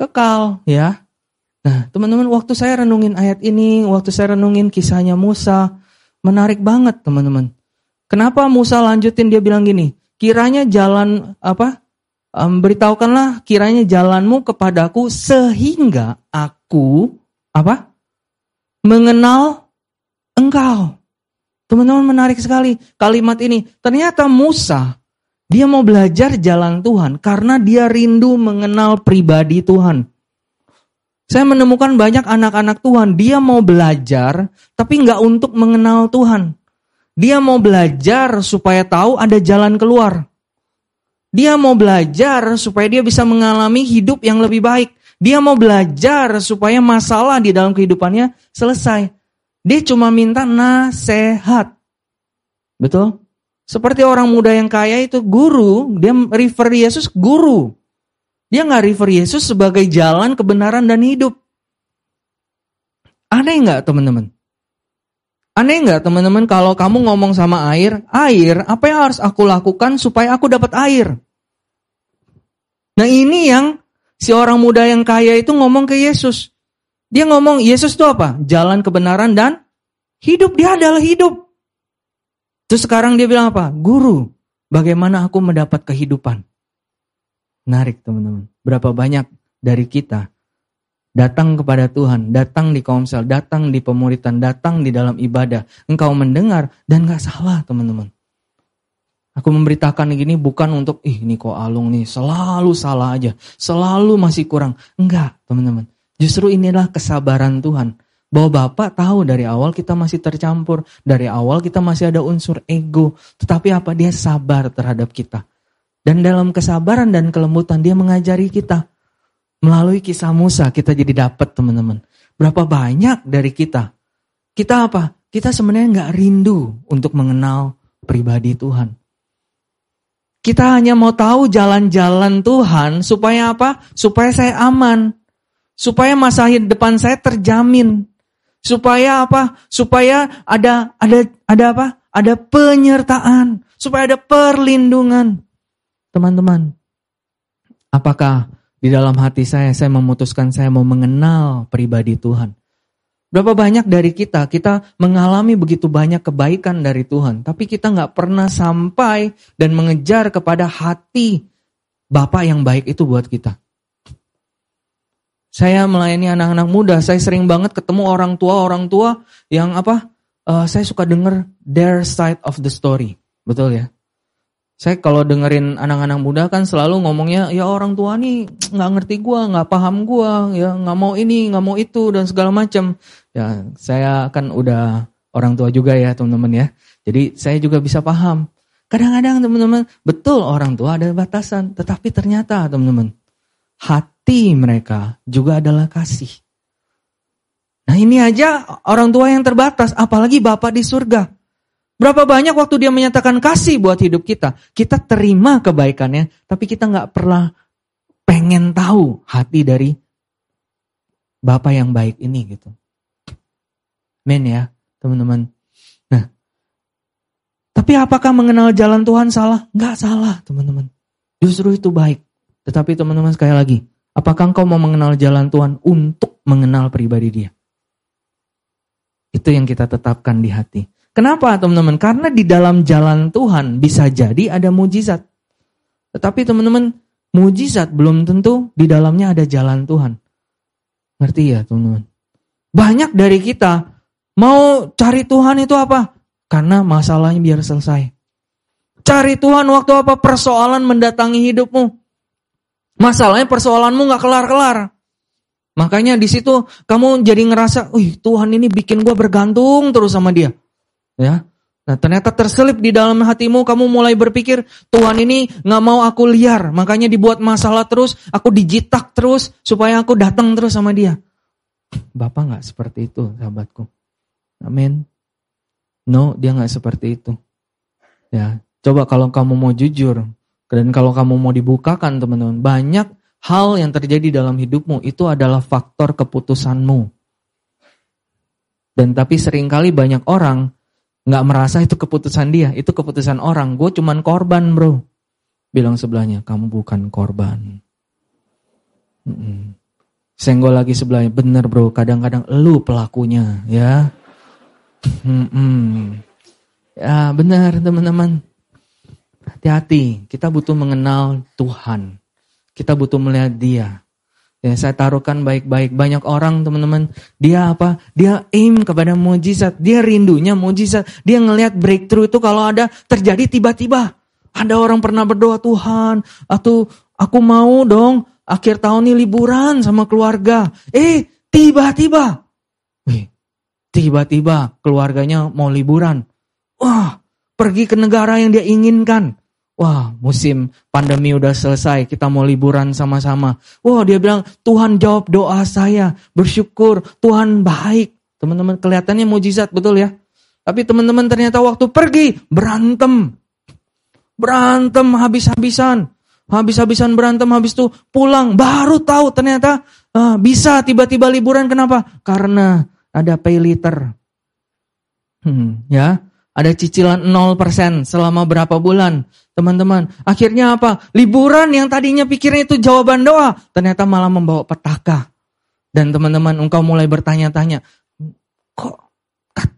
kekal, ya? Nah, teman-teman, waktu saya renungin ayat ini, waktu saya renungin kisahnya Musa, menarik banget, teman-teman. Kenapa Musa lanjutin dia bilang gini, kiranya jalan apa? Um, beritahukanlah kiranya jalanmu kepadaku sehingga aku apa? mengenal engkau. Teman-teman menarik sekali kalimat ini. Ternyata Musa dia mau belajar jalan Tuhan karena dia rindu mengenal pribadi Tuhan. Saya menemukan banyak anak-anak Tuhan, dia mau belajar tapi nggak untuk mengenal Tuhan. Dia mau belajar supaya tahu ada jalan keluar. Dia mau belajar supaya dia bisa mengalami hidup yang lebih baik. Dia mau belajar supaya masalah di dalam kehidupannya selesai. Dia cuma minta nasihat. Betul? Seperti orang muda yang kaya itu guru, dia refer Yesus guru. Dia nggak refer Yesus sebagai jalan kebenaran dan hidup. Aneh nggak teman-teman? Aneh nggak teman-teman kalau kamu ngomong sama air, air apa yang harus aku lakukan supaya aku dapat air? Nah ini yang si orang muda yang kaya itu ngomong ke Yesus. Dia ngomong, Yesus itu apa? Jalan kebenaran dan hidup. Dia adalah hidup. Terus sekarang dia bilang apa? Guru, bagaimana aku mendapat kehidupan? Menarik teman-teman. Berapa banyak dari kita Datang kepada Tuhan, datang di komsel, datang di pemuritan, datang di dalam ibadah. Engkau mendengar dan gak salah teman-teman. Aku memberitakan gini bukan untuk, ih ini kok Alung nih selalu salah aja, selalu masih kurang. Enggak teman-teman. Justru inilah kesabaran Tuhan. Bahwa Bapak tahu dari awal kita masih tercampur. Dari awal kita masih ada unsur ego. Tetapi apa? Dia sabar terhadap kita. Dan dalam kesabaran dan kelembutan dia mengajari kita. Melalui kisah Musa kita jadi dapat teman-teman. Berapa banyak dari kita. Kita apa? Kita sebenarnya nggak rindu untuk mengenal pribadi Tuhan. Kita hanya mau tahu jalan-jalan Tuhan supaya apa? Supaya saya aman. Supaya masa depan saya terjamin. Supaya apa? Supaya ada ada ada apa? Ada penyertaan, supaya ada perlindungan. Teman-teman, apakah di dalam hati saya, saya memutuskan saya mau mengenal pribadi Tuhan. Berapa banyak dari kita, kita mengalami begitu banyak kebaikan dari Tuhan. Tapi kita nggak pernah sampai dan mengejar kepada hati Bapak yang baik itu buat kita. Saya melayani anak-anak muda, saya sering banget ketemu orang tua-orang tua yang apa, uh, saya suka denger their side of the story. Betul ya? Saya kalau dengerin anak-anak muda kan selalu ngomongnya ya orang tua nih nggak ngerti gua, nggak paham gua, ya nggak mau ini, nggak mau itu dan segala macam. Ya saya kan udah orang tua juga ya teman-teman ya. Jadi saya juga bisa paham. Kadang-kadang teman-teman betul orang tua ada batasan, tetapi ternyata teman-teman hati mereka juga adalah kasih. Nah ini aja orang tua yang terbatas, apalagi Bapak di surga. Berapa banyak waktu dia menyatakan kasih buat hidup kita, kita terima kebaikannya, tapi kita nggak pernah pengen tahu hati dari Bapak yang baik ini gitu. Men ya, teman-teman. Nah, tapi apakah mengenal jalan Tuhan salah? Nggak salah, teman-teman. Justru itu baik. Tetapi teman-teman sekali lagi, apakah engkau mau mengenal jalan Tuhan untuk mengenal pribadi dia? Itu yang kita tetapkan di hati. Kenapa teman-teman? Karena di dalam jalan Tuhan bisa jadi ada mujizat. Tetapi teman-teman, mujizat belum tentu di dalamnya ada jalan Tuhan. Ngerti ya teman-teman? Banyak dari kita mau cari Tuhan itu apa? Karena masalahnya biar selesai. Cari Tuhan waktu apa? Persoalan mendatangi hidupmu. Masalahnya persoalanmu gak kelar-kelar. Makanya di situ kamu jadi ngerasa, wih Tuhan ini bikin gue bergantung terus sama dia. Ya. Nah ternyata terselip di dalam hatimu kamu mulai berpikir Tuhan ini nggak mau aku liar makanya dibuat masalah terus aku dijitak terus supaya aku datang terus sama dia. Bapak nggak seperti itu, sahabatku. Amin. No, dia nggak seperti itu. Ya, coba kalau kamu mau jujur dan kalau kamu mau dibukakan, teman-teman, banyak hal yang terjadi dalam hidupmu itu adalah faktor keputusanmu. Dan tapi sering kali banyak orang nggak merasa itu keputusan dia, itu keputusan orang. Gue cuman korban, bro. Bilang sebelahnya, kamu bukan korban. Mm Senggol lagi sebelahnya, bener bro, kadang-kadang lu pelakunya, ya. Hmm, ya benar teman-teman. Hati-hati, kita butuh mengenal Tuhan. Kita butuh melihat dia. Ya, saya taruhkan baik-baik. Banyak orang teman-teman, dia apa? Dia aim kepada mujizat. Dia rindunya mujizat. Dia ngelihat breakthrough itu kalau ada terjadi tiba-tiba. Ada orang pernah berdoa Tuhan, atau aku mau dong akhir tahun ini liburan sama keluarga. Eh, tiba-tiba. Tiba-tiba keluarganya mau liburan. Wah, pergi ke negara yang dia inginkan. Wah, musim pandemi udah selesai, kita mau liburan sama-sama. Wah, dia bilang, Tuhan jawab doa saya, bersyukur, Tuhan baik. Teman-teman, kelihatannya mujizat, betul ya? Tapi teman-teman ternyata waktu pergi, berantem. Berantem habis-habisan. Habis-habisan berantem, habis itu pulang, baru tahu ternyata uh, bisa tiba-tiba liburan. Kenapa? Karena ada pay later. Hmm, ya, ada cicilan 0% selama berapa bulan. Teman-teman, akhirnya apa? Liburan yang tadinya pikirnya itu jawaban doa, ternyata malah membawa petaka. Dan teman-teman, engkau mulai bertanya-tanya, kok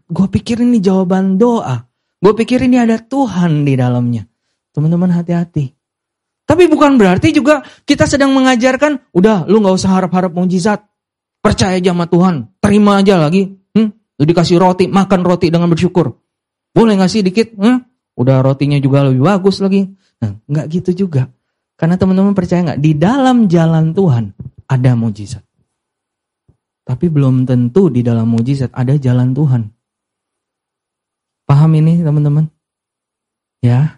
gue pikir ini jawaban doa? Gue pikir ini ada Tuhan di dalamnya. Teman-teman hati-hati. Tapi bukan berarti juga kita sedang mengajarkan, udah lu gak usah harap-harap mujizat. Percaya aja sama Tuhan, terima aja lagi. Hmm? Lu dikasih roti, makan roti dengan bersyukur. Boleh ngasih dikit? Hmm? Udah rotinya juga lebih bagus lagi. Nah, nggak gitu juga. Karena teman-teman percaya nggak? Di dalam jalan Tuhan ada mujizat. Tapi belum tentu di dalam mujizat ada jalan Tuhan. Paham ini teman-teman? Ya.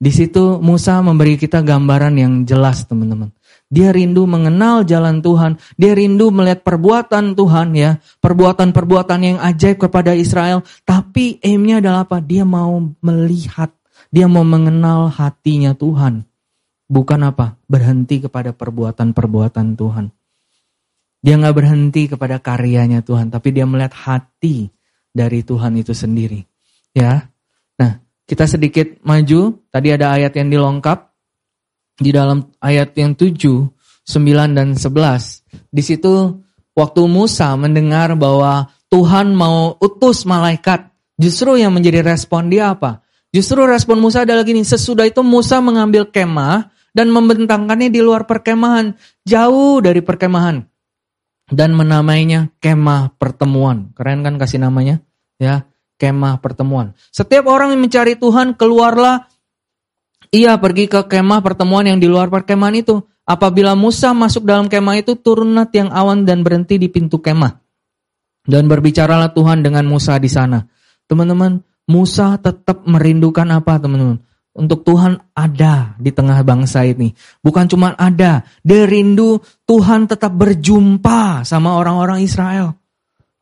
Di situ Musa memberi kita gambaran yang jelas teman-teman. Dia rindu mengenal jalan Tuhan. Dia rindu melihat perbuatan Tuhan ya. Perbuatan-perbuatan yang ajaib kepada Israel. Tapi aimnya adalah apa? Dia mau melihat. Dia mau mengenal hatinya Tuhan. Bukan apa? Berhenti kepada perbuatan-perbuatan Tuhan. Dia nggak berhenti kepada karyanya Tuhan. Tapi dia melihat hati dari Tuhan itu sendiri. Ya. Nah, kita sedikit maju. Tadi ada ayat yang dilongkap di dalam ayat yang 7, 9 dan 11. Di situ waktu Musa mendengar bahwa Tuhan mau utus malaikat, justru yang menjadi respon dia apa? Justru respon Musa adalah gini, sesudah itu Musa mengambil kemah dan membentangkannya di luar perkemahan, jauh dari perkemahan. Dan menamainya kemah pertemuan. Keren kan kasih namanya? Ya, kemah pertemuan. Setiap orang yang mencari Tuhan keluarlah ia pergi ke kemah pertemuan yang di luar perkemahan itu. Apabila Musa masuk dalam kemah itu, turunlah tiang awan dan berhenti di pintu kemah. Dan berbicaralah Tuhan dengan Musa di sana. Teman-teman, Musa tetap merindukan apa teman-teman? Untuk Tuhan ada di tengah bangsa ini. Bukan cuma ada, dia rindu Tuhan tetap berjumpa sama orang-orang Israel.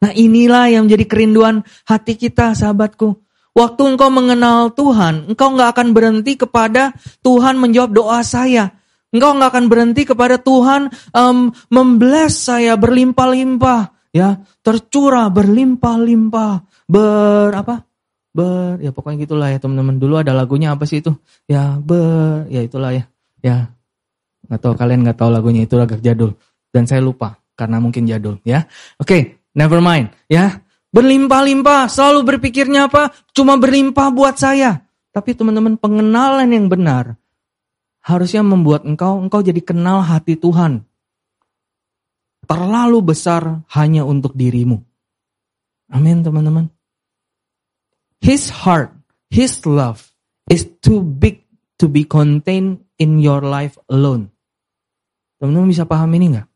Nah inilah yang menjadi kerinduan hati kita sahabatku. Waktu engkau mengenal Tuhan, engkau nggak akan berhenti kepada Tuhan menjawab doa saya. Engkau nggak akan berhenti kepada Tuhan um, membless saya berlimpah-limpah, ya tercurah berlimpah-limpah, ber apa? Ber, ya pokoknya gitulah ya teman-teman. Dulu ada lagunya apa sih itu? Ya ber, ya itulah ya, ya nggak tahu kalian nggak tahu lagunya itu agak jadul dan saya lupa karena mungkin jadul ya. Oke, okay, never mind ya. Berlimpah-limpah, selalu berpikirnya apa? Cuma berlimpah buat saya. Tapi teman-teman pengenalan yang benar harusnya membuat engkau engkau jadi kenal hati Tuhan. Terlalu besar hanya untuk dirimu. Amin teman-teman. His heart, his love is too big to be contained in your life alone. Teman-teman bisa paham ini nggak?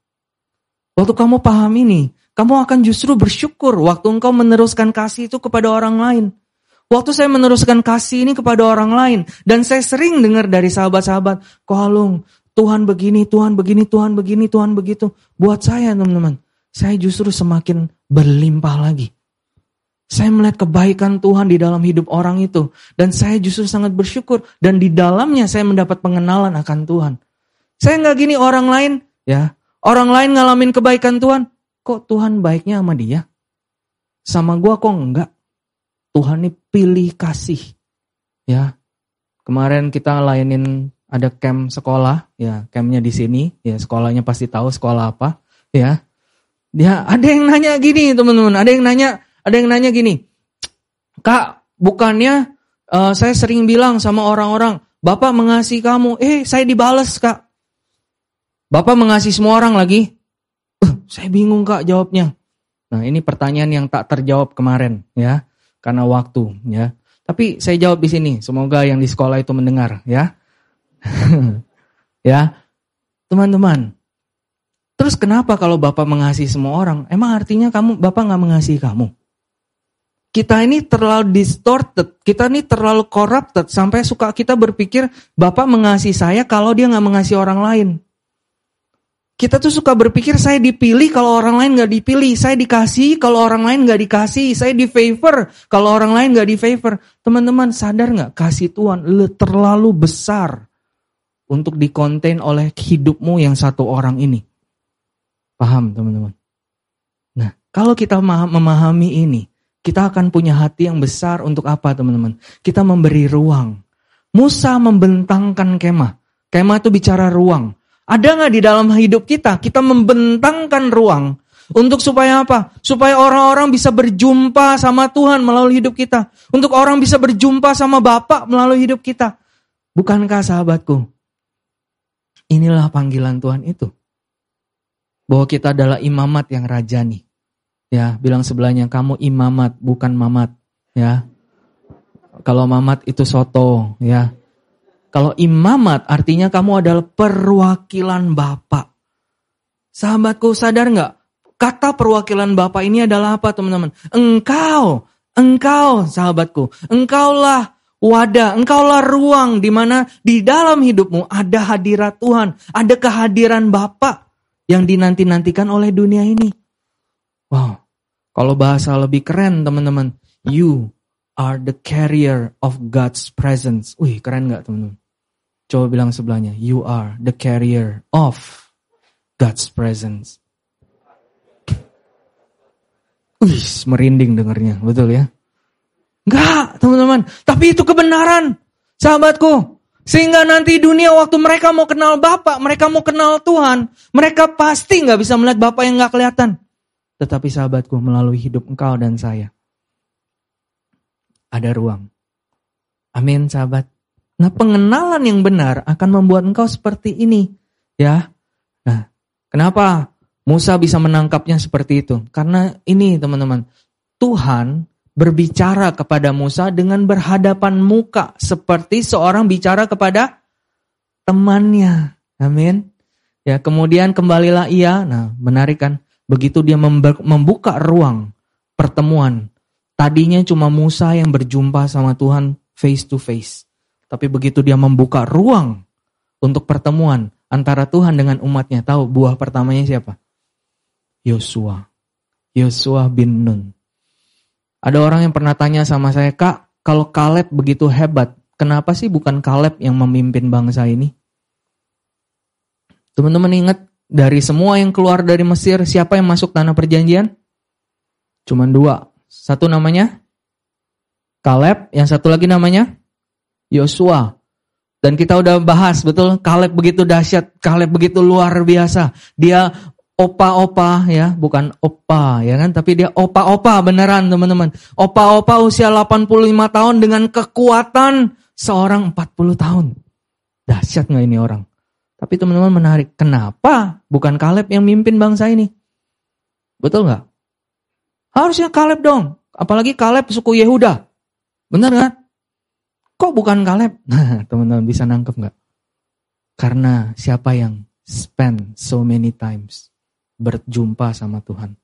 Waktu kamu paham ini, kamu akan justru bersyukur waktu engkau meneruskan kasih itu kepada orang lain. Waktu saya meneruskan kasih ini kepada orang lain. Dan saya sering dengar dari sahabat-sahabat. Kolung, Tuhan begini, Tuhan begini, Tuhan begini, Tuhan begitu. Buat saya teman-teman. saya justru semakin berlimpah lagi. Saya melihat kebaikan Tuhan di dalam hidup orang itu. Dan saya justru sangat bersyukur. Dan di dalamnya saya mendapat pengenalan akan Tuhan. Saya nggak gini orang lain, ya. Orang lain ngalamin kebaikan Tuhan. Kok Tuhan baiknya sama dia? Sama gua kok enggak? Tuhan ini pilih kasih. Ya. Kemarin kita layanin ada camp sekolah, ya, campnya di sini, ya, sekolahnya pasti tahu sekolah apa, ya. Dia ada yang nanya gini, teman-teman, ada yang nanya, ada yang nanya gini, Kak, bukannya uh, saya sering bilang sama orang-orang, Bapak mengasihi kamu. Eh, saya dibales, Kak. Bapak mengasihi semua orang lagi. Saya bingung, Kak, jawabnya. Nah, ini pertanyaan yang tak terjawab kemarin, ya. Karena waktu, ya. Tapi saya jawab di sini. Semoga yang di sekolah itu mendengar, ya. ya. Teman-teman, Terus kenapa kalau Bapak mengasihi semua orang? Emang artinya kamu Bapak nggak mengasihi kamu? Kita ini terlalu distorted, kita ini terlalu corrupted sampai suka kita berpikir Bapak mengasihi saya kalau dia nggak mengasihi orang lain. Kita tuh suka berpikir saya dipilih kalau orang lain nggak dipilih, saya dikasih kalau orang lain nggak dikasih, saya di favor kalau orang lain nggak di favor. Teman-teman sadar nggak kasih Tuhan terlalu besar untuk dikonten oleh hidupmu yang satu orang ini. Paham teman-teman? Nah, kalau kita memahami ini, kita akan punya hati yang besar untuk apa teman-teman? Kita memberi ruang. Musa membentangkan kemah. Kemah itu bicara ruang. Ada nggak di dalam hidup kita? Kita membentangkan ruang untuk supaya apa? Supaya orang-orang bisa berjumpa sama Tuhan melalui hidup kita. Untuk orang bisa berjumpa sama Bapak melalui hidup kita. Bukankah sahabatku? Inilah panggilan Tuhan itu bahwa kita adalah imamat yang rajani. Ya, bilang sebelahnya kamu imamat bukan mamat, ya. Kalau mamat itu soto, ya. Kalau imamat artinya kamu adalah perwakilan Bapak. Sahabatku sadar nggak? Kata perwakilan Bapak ini adalah apa teman-teman? Engkau, engkau sahabatku, engkaulah wadah, engkaulah ruang di mana di dalam hidupmu ada hadirat Tuhan, ada kehadiran Bapak yang dinanti-nantikan oleh dunia ini. Wow, kalau bahasa lebih keren teman-teman, you are the carrier of God's presence. Wih, keren gak teman-teman? Coba bilang sebelahnya, you are the carrier of God's presence. Wih, merinding dengernya, betul ya? Enggak, teman-teman. Tapi itu kebenaran. Sahabatku, sehingga nanti dunia waktu mereka mau kenal Bapak, mereka mau kenal Tuhan, mereka pasti nggak bisa melihat Bapak yang nggak kelihatan. Tetapi sahabatku, melalui hidup engkau dan saya, ada ruang. Amin sahabat. Nah pengenalan yang benar akan membuat engkau seperti ini. Ya. Nah kenapa Musa bisa menangkapnya seperti itu? Karena ini teman-teman, Tuhan berbicara kepada Musa dengan berhadapan muka seperti seorang bicara kepada temannya. Amin. Ya, kemudian kembalilah ia. Nah, menarik kan? Begitu dia membuka ruang pertemuan. Tadinya cuma Musa yang berjumpa sama Tuhan face to face. Tapi begitu dia membuka ruang untuk pertemuan antara Tuhan dengan umatnya, tahu buah pertamanya siapa? Yosua. Yosua bin Nun. Ada orang yang pernah tanya sama saya, Kak, kalau Kaleb begitu hebat, kenapa sih bukan Kaleb yang memimpin bangsa ini? Teman-teman ingat, dari semua yang keluar dari Mesir, siapa yang masuk tanah perjanjian? Cuman dua. Satu namanya Kaleb, yang satu lagi namanya Yosua. Dan kita udah bahas, betul, Kaleb begitu dahsyat, Kaleb begitu luar biasa. Dia opa-opa ya, bukan opa ya kan, tapi dia opa-opa beneran teman-teman. Opa-opa usia 85 tahun dengan kekuatan seorang 40 tahun. Dahsyat nggak ini orang? Tapi teman-teman menarik, kenapa bukan Kaleb yang mimpin bangsa ini? Betul nggak? Harusnya Kaleb dong, apalagi Kaleb suku Yehuda. Benar nggak? Kok bukan Kaleb? Nah, teman-teman bisa nangkep nggak? Karena siapa yang spend so many times berjumpa sama Tuhan.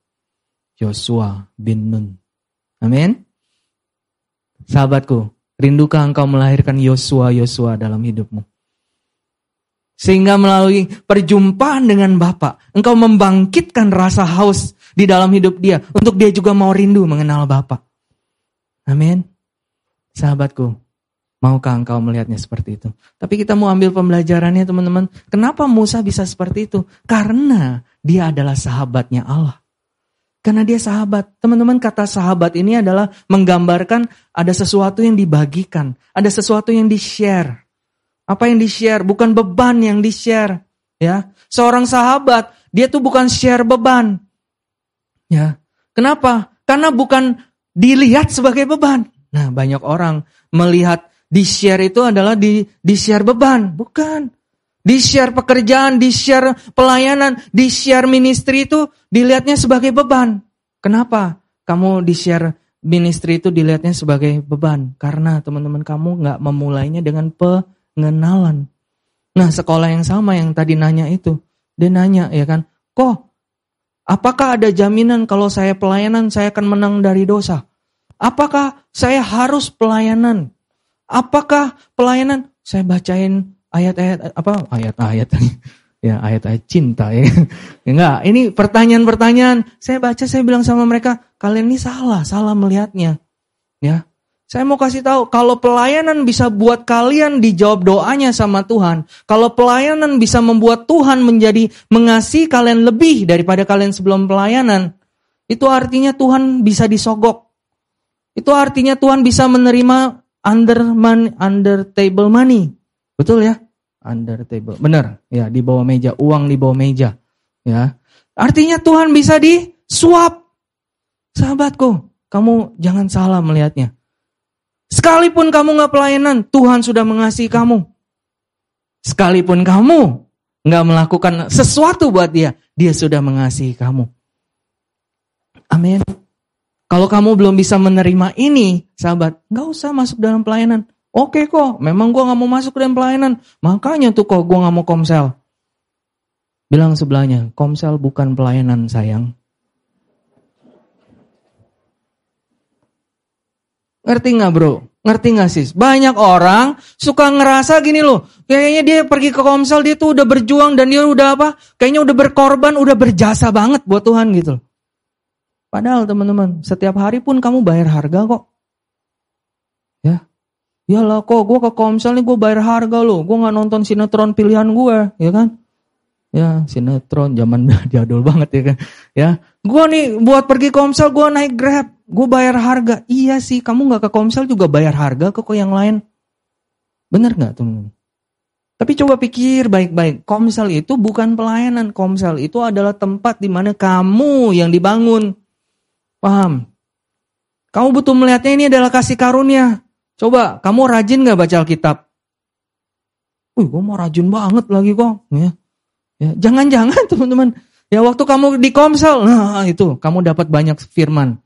Yosua bin Nun. Amin. Sahabatku, rindukah engkau melahirkan Yosua-Yosua dalam hidupmu? Sehingga melalui perjumpaan dengan Bapa, engkau membangkitkan rasa haus di dalam hidup dia untuk dia juga mau rindu mengenal Bapa. Amin. Sahabatku, maukah engkau melihatnya seperti itu? Tapi kita mau ambil pembelajarannya teman-teman. Kenapa Musa bisa seperti itu? Karena dia adalah sahabatnya Allah. Karena dia sahabat. Teman-teman kata sahabat ini adalah menggambarkan ada sesuatu yang dibagikan. Ada sesuatu yang di-share. Apa yang di-share? Bukan beban yang di-share. Ya, Seorang sahabat, dia tuh bukan share beban. Ya, Kenapa? Karena bukan dilihat sebagai beban. Nah, banyak orang melihat di share itu adalah di di share beban, bukan. Di share pekerjaan, di share pelayanan, di share ministry itu dilihatnya sebagai beban. Kenapa? Kamu di share ministry itu dilihatnya sebagai beban karena teman-teman kamu nggak memulainya dengan pengenalan. Nah, sekolah yang sama yang tadi nanya itu, dia nanya ya kan, kok apakah ada jaminan kalau saya pelayanan saya akan menang dari dosa? Apakah saya harus pelayanan? Apakah pelayanan saya bacain ayat-ayat apa ayat-ayat ya ayat-ayat cinta ya. Enggak, ini pertanyaan-pertanyaan. Saya baca saya bilang sama mereka, kalian ini salah, salah melihatnya. Ya. Saya mau kasih tahu, kalau pelayanan bisa buat kalian dijawab doanya sama Tuhan, kalau pelayanan bisa membuat Tuhan menjadi mengasihi kalian lebih daripada kalian sebelum pelayanan, itu artinya Tuhan bisa disogok. Itu artinya Tuhan bisa menerima under money, under table money. Betul ya? Under table. Benar. Ya, di bawah meja, uang di bawah meja. Ya. Artinya Tuhan bisa disuap. Sahabatku, kamu jangan salah melihatnya. Sekalipun kamu nggak pelayanan, Tuhan sudah mengasihi kamu. Sekalipun kamu nggak melakukan sesuatu buat dia, dia sudah mengasihi kamu. Amin. Kalau kamu belum bisa menerima ini, sahabat, nggak usah masuk dalam pelayanan. Oke kok, memang gue nggak mau masuk dalam pelayanan. Makanya tuh kok gue nggak mau komsel. Bilang sebelahnya, komsel bukan pelayanan sayang. Ngerti nggak bro? Ngerti nggak sis? Banyak orang suka ngerasa gini loh. Kayaknya dia pergi ke komsel, dia tuh udah berjuang dan dia udah apa? Kayaknya udah berkorban, udah berjasa banget buat Tuhan gitu loh. Padahal teman-teman, setiap hari pun kamu bayar harga kok. Ya, ya lah kok gue ke Komsel nih gue bayar harga loh. Gue nggak nonton sinetron pilihan gue, ya kan? Ya sinetron zaman jadul banget ya kan. Ya, gue nih buat pergi Komsel gue naik Grab, gue bayar harga. Iya sih, kamu nggak ke Komsel juga bayar harga ke kok yang lain. Bener nggak teman-teman? Tapi coba pikir baik-baik, Komsel itu bukan pelayanan, Komsel itu adalah tempat di mana kamu yang dibangun. Paham? Kamu butuh melihatnya ini adalah kasih karunia. Coba, kamu rajin gak baca Alkitab? Wih, gue mau rajin banget lagi kok. Ya. Ya, jangan-jangan teman-teman. Ya waktu kamu di komsel, nah itu kamu dapat banyak firman.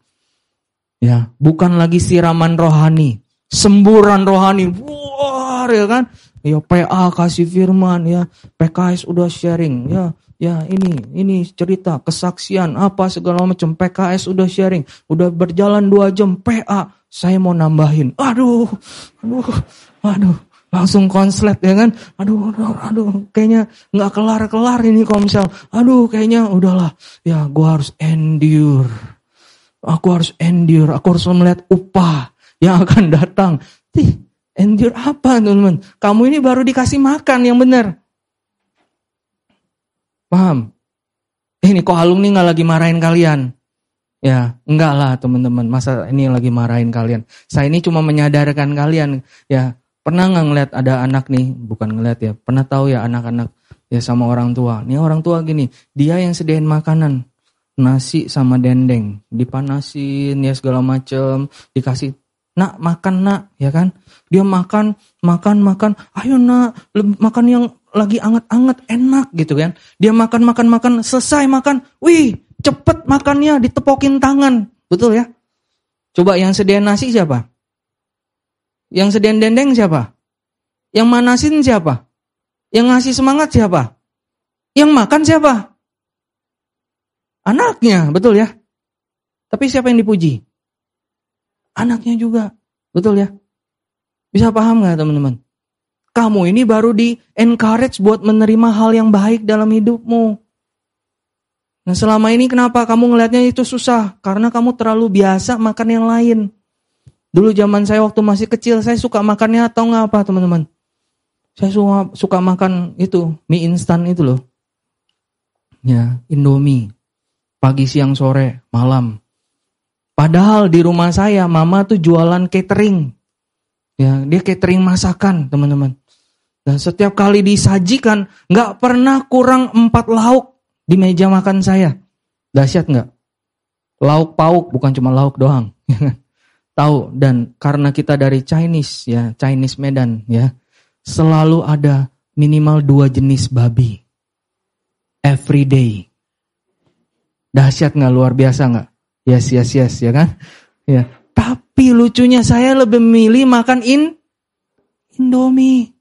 Ya, bukan lagi siraman rohani, semburan rohani. Wah, ya kan? Ya PA kasih firman ya, PKS udah sharing ya, Ya ini, ini cerita, kesaksian, apa segala macam. PKS udah sharing, udah berjalan dua jam, PA, saya mau nambahin. Aduh, aduh, aduh, langsung konslet ya kan. Aduh, aduh, aduh kayaknya nggak kelar-kelar ini komsel. Aduh, kayaknya udahlah. Ya, gua harus endure. Aku harus endure, aku harus melihat upah yang akan datang. Tih, endure apa teman-teman? Kamu ini baru dikasih makan yang benar. Paham? Eh, ini kok alumni nggak lagi marahin kalian? Ya, enggak lah teman-teman. Masa ini lagi marahin kalian? Saya ini cuma menyadarkan kalian. Ya, pernah nggak ngeliat ada anak nih? Bukan ngeliat ya. Pernah tahu ya anak-anak ya sama orang tua. Nih orang tua gini, dia yang sediain makanan. Nasi sama dendeng. Dipanasin ya segala macem. Dikasih, nak makan nak, ya kan? Dia makan, makan, makan. Ayo nak, makan yang lagi anget-anget enak gitu kan. Dia makan makan makan selesai makan, wih cepet makannya ditepokin tangan, betul ya? Coba yang sediain nasi siapa? Yang sediain dendeng siapa? Yang manasin siapa? Yang ngasih semangat siapa? Yang makan siapa? Anaknya, betul ya? Tapi siapa yang dipuji? Anaknya juga, betul ya? Bisa paham nggak teman-teman? Kamu ini baru di encourage buat menerima hal yang baik dalam hidupmu. Nah selama ini kenapa kamu ngelihatnya itu susah? Karena kamu terlalu biasa makan yang lain. Dulu zaman saya waktu masih kecil, saya suka makannya atau nggak apa teman-teman? Saya suka, suka makan itu, mie instan itu loh. Ya, Indomie. Pagi, siang, sore, malam. Padahal di rumah saya, mama tuh jualan catering. Ya, dia catering masakan, teman-teman. Dan setiap kali disajikan, nggak pernah kurang empat lauk di meja makan saya. Dahsyat nggak? Lauk pauk bukan cuma lauk doang. Tahu dan karena kita dari Chinese ya, Chinese Medan ya, selalu ada minimal dua jenis babi. Every day. Dahsyat nggak luar biasa nggak? Yes yes yes ya kan? Ya. Tapi lucunya saya lebih milih makan in Indomie.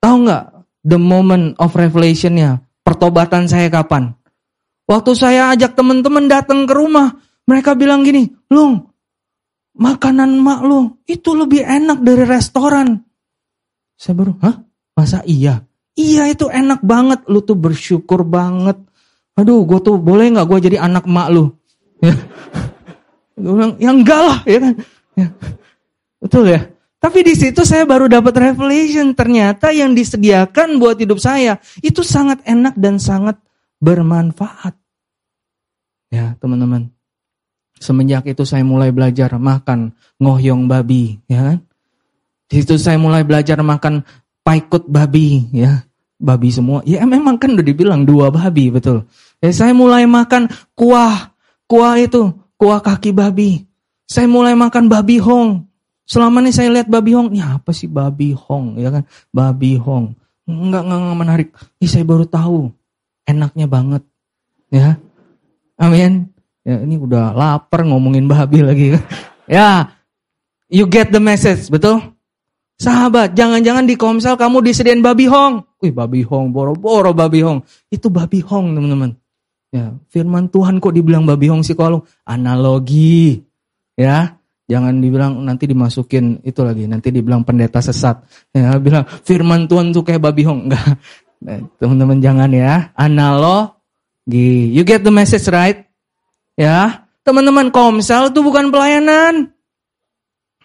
Tahu nggak the moment of revelationnya pertobatan saya kapan? Waktu saya ajak teman-teman datang ke rumah, mereka bilang gini, Lung, makanan mak lu itu lebih enak dari restoran. Saya baru, hah? Masa iya? Iya itu enak banget, lu tuh bersyukur banget. Aduh, gue tuh boleh nggak gue jadi anak mak lu? Ya. Gue bilang, ya enggak lah, ya kan? Ya. Betul ya? Tapi di situ saya baru dapat revelation. Ternyata yang disediakan buat hidup saya itu sangat enak dan sangat bermanfaat. Ya teman-teman. Semenjak itu saya mulai belajar makan ngohyong babi. ya kan? Di situ saya mulai belajar makan paikut babi. ya Babi semua. Ya memang kan udah dibilang dua babi betul. Ya, saya mulai makan kuah. Kuah itu. Kuah kaki babi. Saya mulai makan babi hong. Selama ini saya lihat babi hong, ya apa sih babi hong, ya kan? Babi hong. Enggak, enggak, enggak menarik. Ih, saya baru tahu. Enaknya banget. Ya. Amin. Ya, ini udah lapar ngomongin babi lagi. ya. You get the message, betul? Sahabat, jangan-jangan di komsel kamu disediain babi hong. Wih, babi hong, boro-boro babi hong. Itu babi hong, teman-teman. Ya, firman Tuhan kok dibilang babi hong sih kalau analogi. Ya, Jangan dibilang nanti dimasukin itu lagi, nanti dibilang pendeta sesat. Ya, bilang firman Tuhan tuh kayak babi hong. Enggak. Nah, teman-teman jangan ya. Analogi. You get the message right? Ya. Teman-teman komsel itu bukan pelayanan.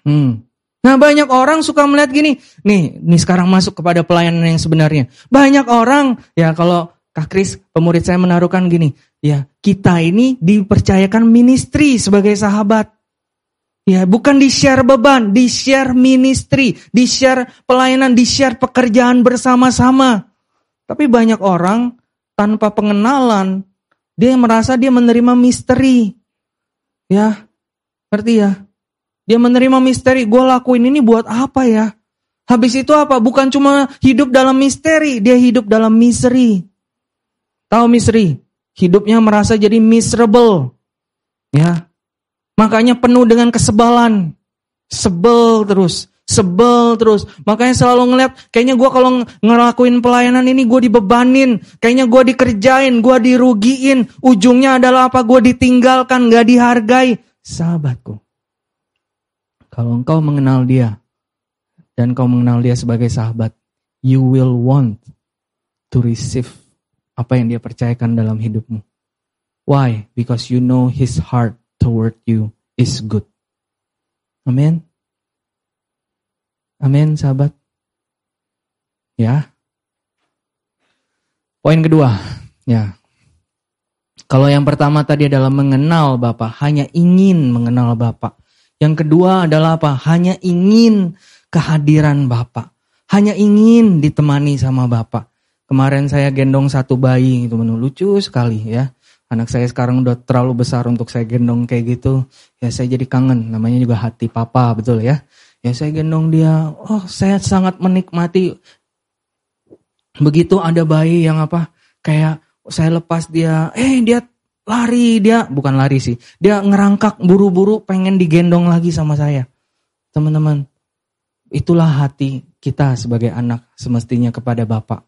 Hmm. Nah banyak orang suka melihat gini, nih, nih sekarang masuk kepada pelayanan yang sebenarnya. Banyak orang, ya kalau Kak Kris, pemurid saya menaruhkan gini, ya kita ini dipercayakan ministry sebagai sahabat. Ya, bukan di-share beban, di-share ministry, di-share pelayanan, di-share pekerjaan bersama-sama. Tapi banyak orang tanpa pengenalan, dia merasa dia menerima misteri. Ya, ngerti ya? Dia menerima misteri, gue lakuin ini buat apa ya? Habis itu apa? Bukan cuma hidup dalam misteri, dia hidup dalam misery. Tahu misery? Hidupnya merasa jadi miserable. Ya, Makanya penuh dengan kesebalan. Sebel terus. Sebel terus. Makanya selalu ngeliat, kayaknya gue kalau ngelakuin pelayanan ini gue dibebanin. Kayaknya gue dikerjain, gue dirugiin. Ujungnya adalah apa? Gue ditinggalkan, gak dihargai. Sahabatku. Kalau engkau mengenal dia, dan kau mengenal dia sebagai sahabat, you will want to receive apa yang dia percayakan dalam hidupmu. Why? Because you know his heart toward you is good. Amin. Amin, sahabat. Ya. Poin kedua, ya. Kalau yang pertama tadi adalah mengenal Bapak, hanya ingin mengenal Bapak. Yang kedua adalah apa? Hanya ingin kehadiran Bapak. Hanya ingin ditemani sama Bapak. Kemarin saya gendong satu bayi, itu lucu sekali ya. Anak saya sekarang udah terlalu besar untuk saya gendong kayak gitu. Ya saya jadi kangen, namanya juga hati papa, betul ya. Ya saya gendong dia, oh saya sangat menikmati. Begitu ada bayi yang apa, kayak saya lepas dia, eh dia lari, dia bukan lari sih. Dia ngerangkak buru-buru pengen digendong lagi sama saya. Teman-teman, itulah hati kita sebagai anak semestinya kepada Bapak.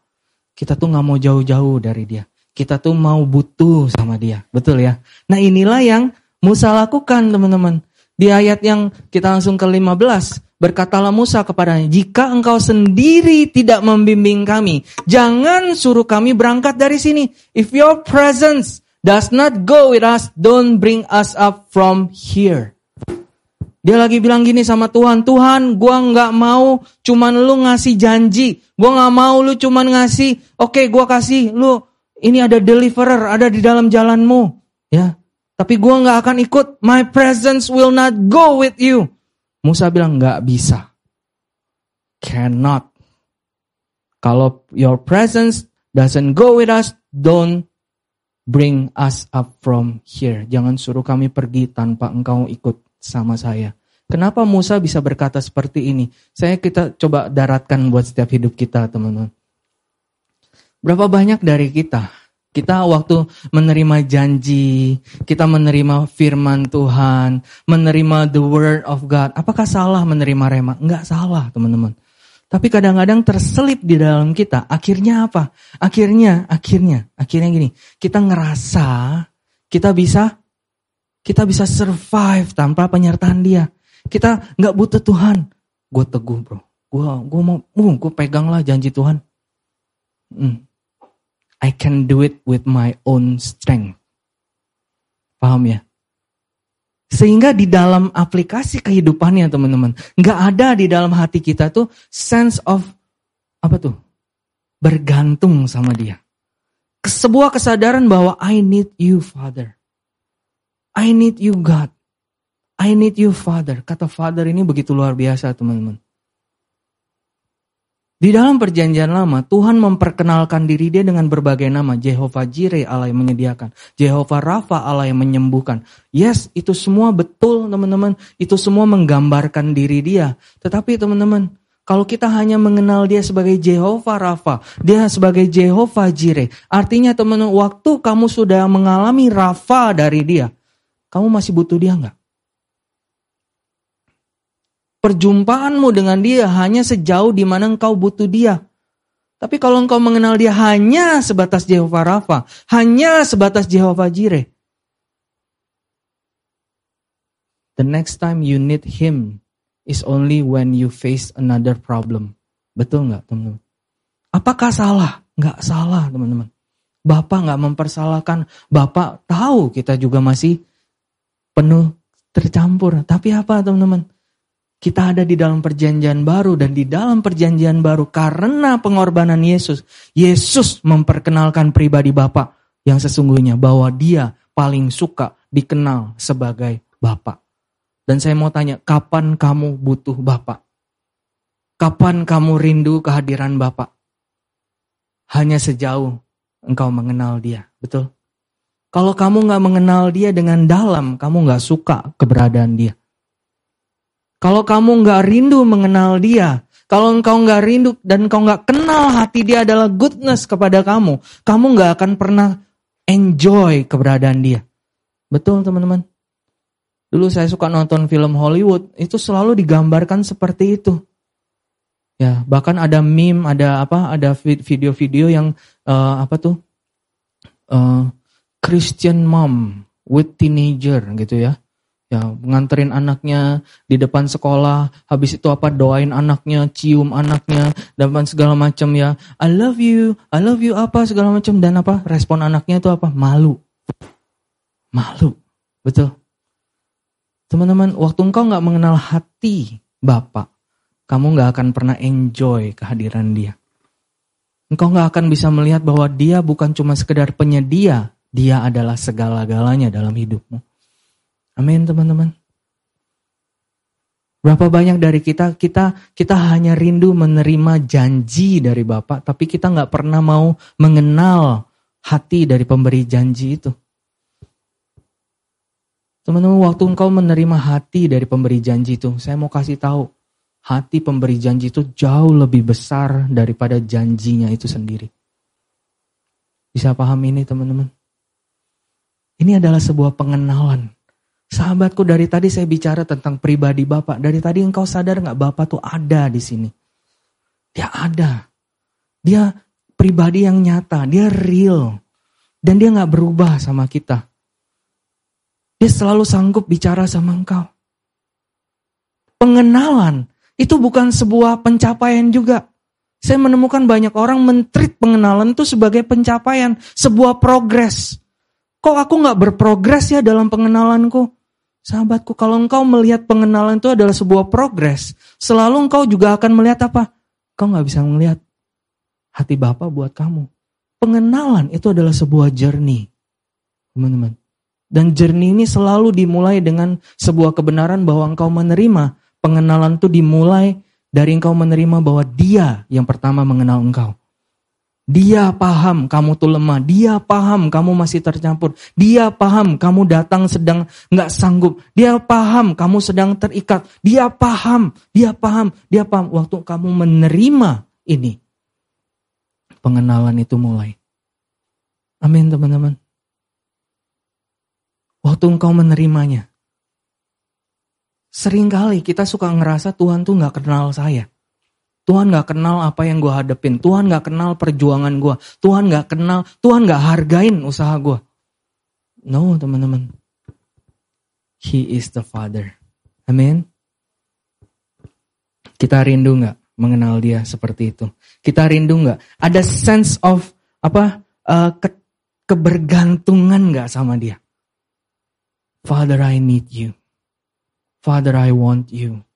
Kita tuh nggak mau jauh-jauh dari dia kita tuh mau butuh sama dia. Betul ya? Nah inilah yang Musa lakukan teman-teman. Di ayat yang kita langsung ke 15. Berkatalah Musa kepadanya, jika engkau sendiri tidak membimbing kami, jangan suruh kami berangkat dari sini. If your presence does not go with us, don't bring us up from here. Dia lagi bilang gini sama Tuhan, Tuhan gua nggak mau cuman lu ngasih janji, gua nggak mau lu cuman ngasih, oke okay, gua kasih lu, ini ada deliverer, ada di dalam jalanmu, ya. Tapi gua nggak akan ikut, my presence will not go with you. Musa bilang nggak bisa, cannot. Kalau your presence doesn't go with us, don't bring us up from here. Jangan suruh kami pergi tanpa engkau ikut sama saya. Kenapa Musa bisa berkata seperti ini? Saya kita coba daratkan buat setiap hidup kita, teman-teman. Berapa banyak dari kita, kita waktu menerima janji, kita menerima firman Tuhan, menerima the word of God, apakah salah menerima rema? Enggak salah, teman-teman. Tapi kadang-kadang terselip di dalam kita. Akhirnya apa? Akhirnya, akhirnya, akhirnya gini. Kita ngerasa kita bisa kita bisa survive tanpa penyertaan dia. Kita nggak butuh Tuhan. Gue teguh bro. Gue gue mau, uh, gue pegang lah janji Tuhan. Hmm. I can do it with my own strength. Paham ya? Sehingga di dalam aplikasi kehidupannya teman-teman, nggak ada di dalam hati kita tuh sense of apa tuh? Bergantung sama dia. Sebuah kesadaran bahwa I need you Father. I need you God. I need you Father. Kata Father ini begitu luar biasa teman-teman. Di dalam perjanjian lama, Tuhan memperkenalkan diri dia dengan berbagai nama. Jehovah Jireh Allah yang menyediakan. Jehovah Rafa Allah yang menyembuhkan. Yes, itu semua betul teman-teman. Itu semua menggambarkan diri dia. Tetapi teman-teman, kalau kita hanya mengenal dia sebagai Jehovah Rafa, dia sebagai Jehovah Jireh. Artinya teman-teman, waktu kamu sudah mengalami Rafa dari dia, kamu masih butuh dia nggak? Perjumpaanmu dengan dia hanya sejauh di mana engkau butuh dia. Tapi kalau engkau mengenal dia hanya sebatas Jehovah Rafa, hanya sebatas Jehovah Jireh. The next time you need him is only when you face another problem. Betul nggak teman-teman? Apakah salah? Nggak salah teman-teman. Bapak nggak mempersalahkan. Bapak tahu kita juga masih penuh tercampur. Tapi apa teman-teman? Kita ada di dalam perjanjian baru dan di dalam perjanjian baru karena pengorbanan Yesus, Yesus memperkenalkan pribadi Bapa yang sesungguhnya bahwa dia paling suka dikenal sebagai Bapa. Dan saya mau tanya, kapan kamu butuh Bapa? Kapan kamu rindu kehadiran Bapa? Hanya sejauh engkau mengenal dia, betul? Kalau kamu nggak mengenal dia dengan dalam, kamu nggak suka keberadaan dia. Kalau kamu nggak rindu mengenal dia, kalau engkau nggak rindu dan engkau nggak kenal hati dia adalah goodness kepada kamu, kamu nggak akan pernah enjoy keberadaan dia. Betul teman-teman? Dulu saya suka nonton film Hollywood, itu selalu digambarkan seperti itu. Ya, bahkan ada meme, ada apa, ada video-video yang uh, apa tuh? Uh, Christian mom with teenager gitu ya. Ya, nganterin anaknya di depan sekolah, habis itu apa doain anaknya, cium anaknya, dan segala macam ya. I love you, I love you apa segala macam dan apa respon anaknya itu apa? Malu. Malu. Betul. Teman-teman, waktu engkau nggak mengenal hati Bapak, kamu nggak akan pernah enjoy kehadiran dia. Engkau nggak akan bisa melihat bahwa dia bukan cuma sekedar penyedia dia adalah segala-galanya dalam hidupmu. Amin teman-teman. Berapa banyak dari kita, kita kita hanya rindu menerima janji dari Bapak, tapi kita nggak pernah mau mengenal hati dari pemberi janji itu. Teman-teman, waktu engkau menerima hati dari pemberi janji itu, saya mau kasih tahu, hati pemberi janji itu jauh lebih besar daripada janjinya itu sendiri. Bisa paham ini teman-teman? Ini adalah sebuah pengenalan. Sahabatku dari tadi saya bicara tentang pribadi Bapak. Dari tadi engkau sadar nggak Bapak tuh ada di sini. Dia ada. Dia pribadi yang nyata. Dia real. Dan dia nggak berubah sama kita. Dia selalu sanggup bicara sama engkau. Pengenalan itu bukan sebuah pencapaian juga. Saya menemukan banyak orang mentrit pengenalan itu sebagai pencapaian, sebuah progres. Kok aku nggak berprogres ya dalam pengenalanku? Sahabatku, kalau engkau melihat pengenalan itu adalah sebuah progres, selalu engkau juga akan melihat apa? Kau nggak bisa melihat hati Bapa buat kamu. Pengenalan itu adalah sebuah journey, teman-teman. Dan journey ini selalu dimulai dengan sebuah kebenaran bahwa engkau menerima. Pengenalan itu dimulai dari engkau menerima bahwa dia yang pertama mengenal engkau. Dia paham kamu tuh lemah. Dia paham kamu masih tercampur. Dia paham kamu datang sedang nggak sanggup. Dia paham kamu sedang terikat. Dia paham, dia paham, dia paham. Waktu kamu menerima ini, pengenalan itu mulai. Amin teman-teman. Waktu engkau menerimanya. Seringkali kita suka ngerasa Tuhan tuh nggak kenal saya. Tuhan gak kenal apa yang gue hadepin. Tuhan gak kenal perjuangan gue. Tuhan gak kenal, Tuhan gak hargain usaha gue. No teman-teman. He is the Father. Amin. Kita rindu gak mengenal dia seperti itu? Kita rindu gak? Ada sense of apa uh, ke, kebergantungan gak sama dia? Father, I need you. Father, I want you.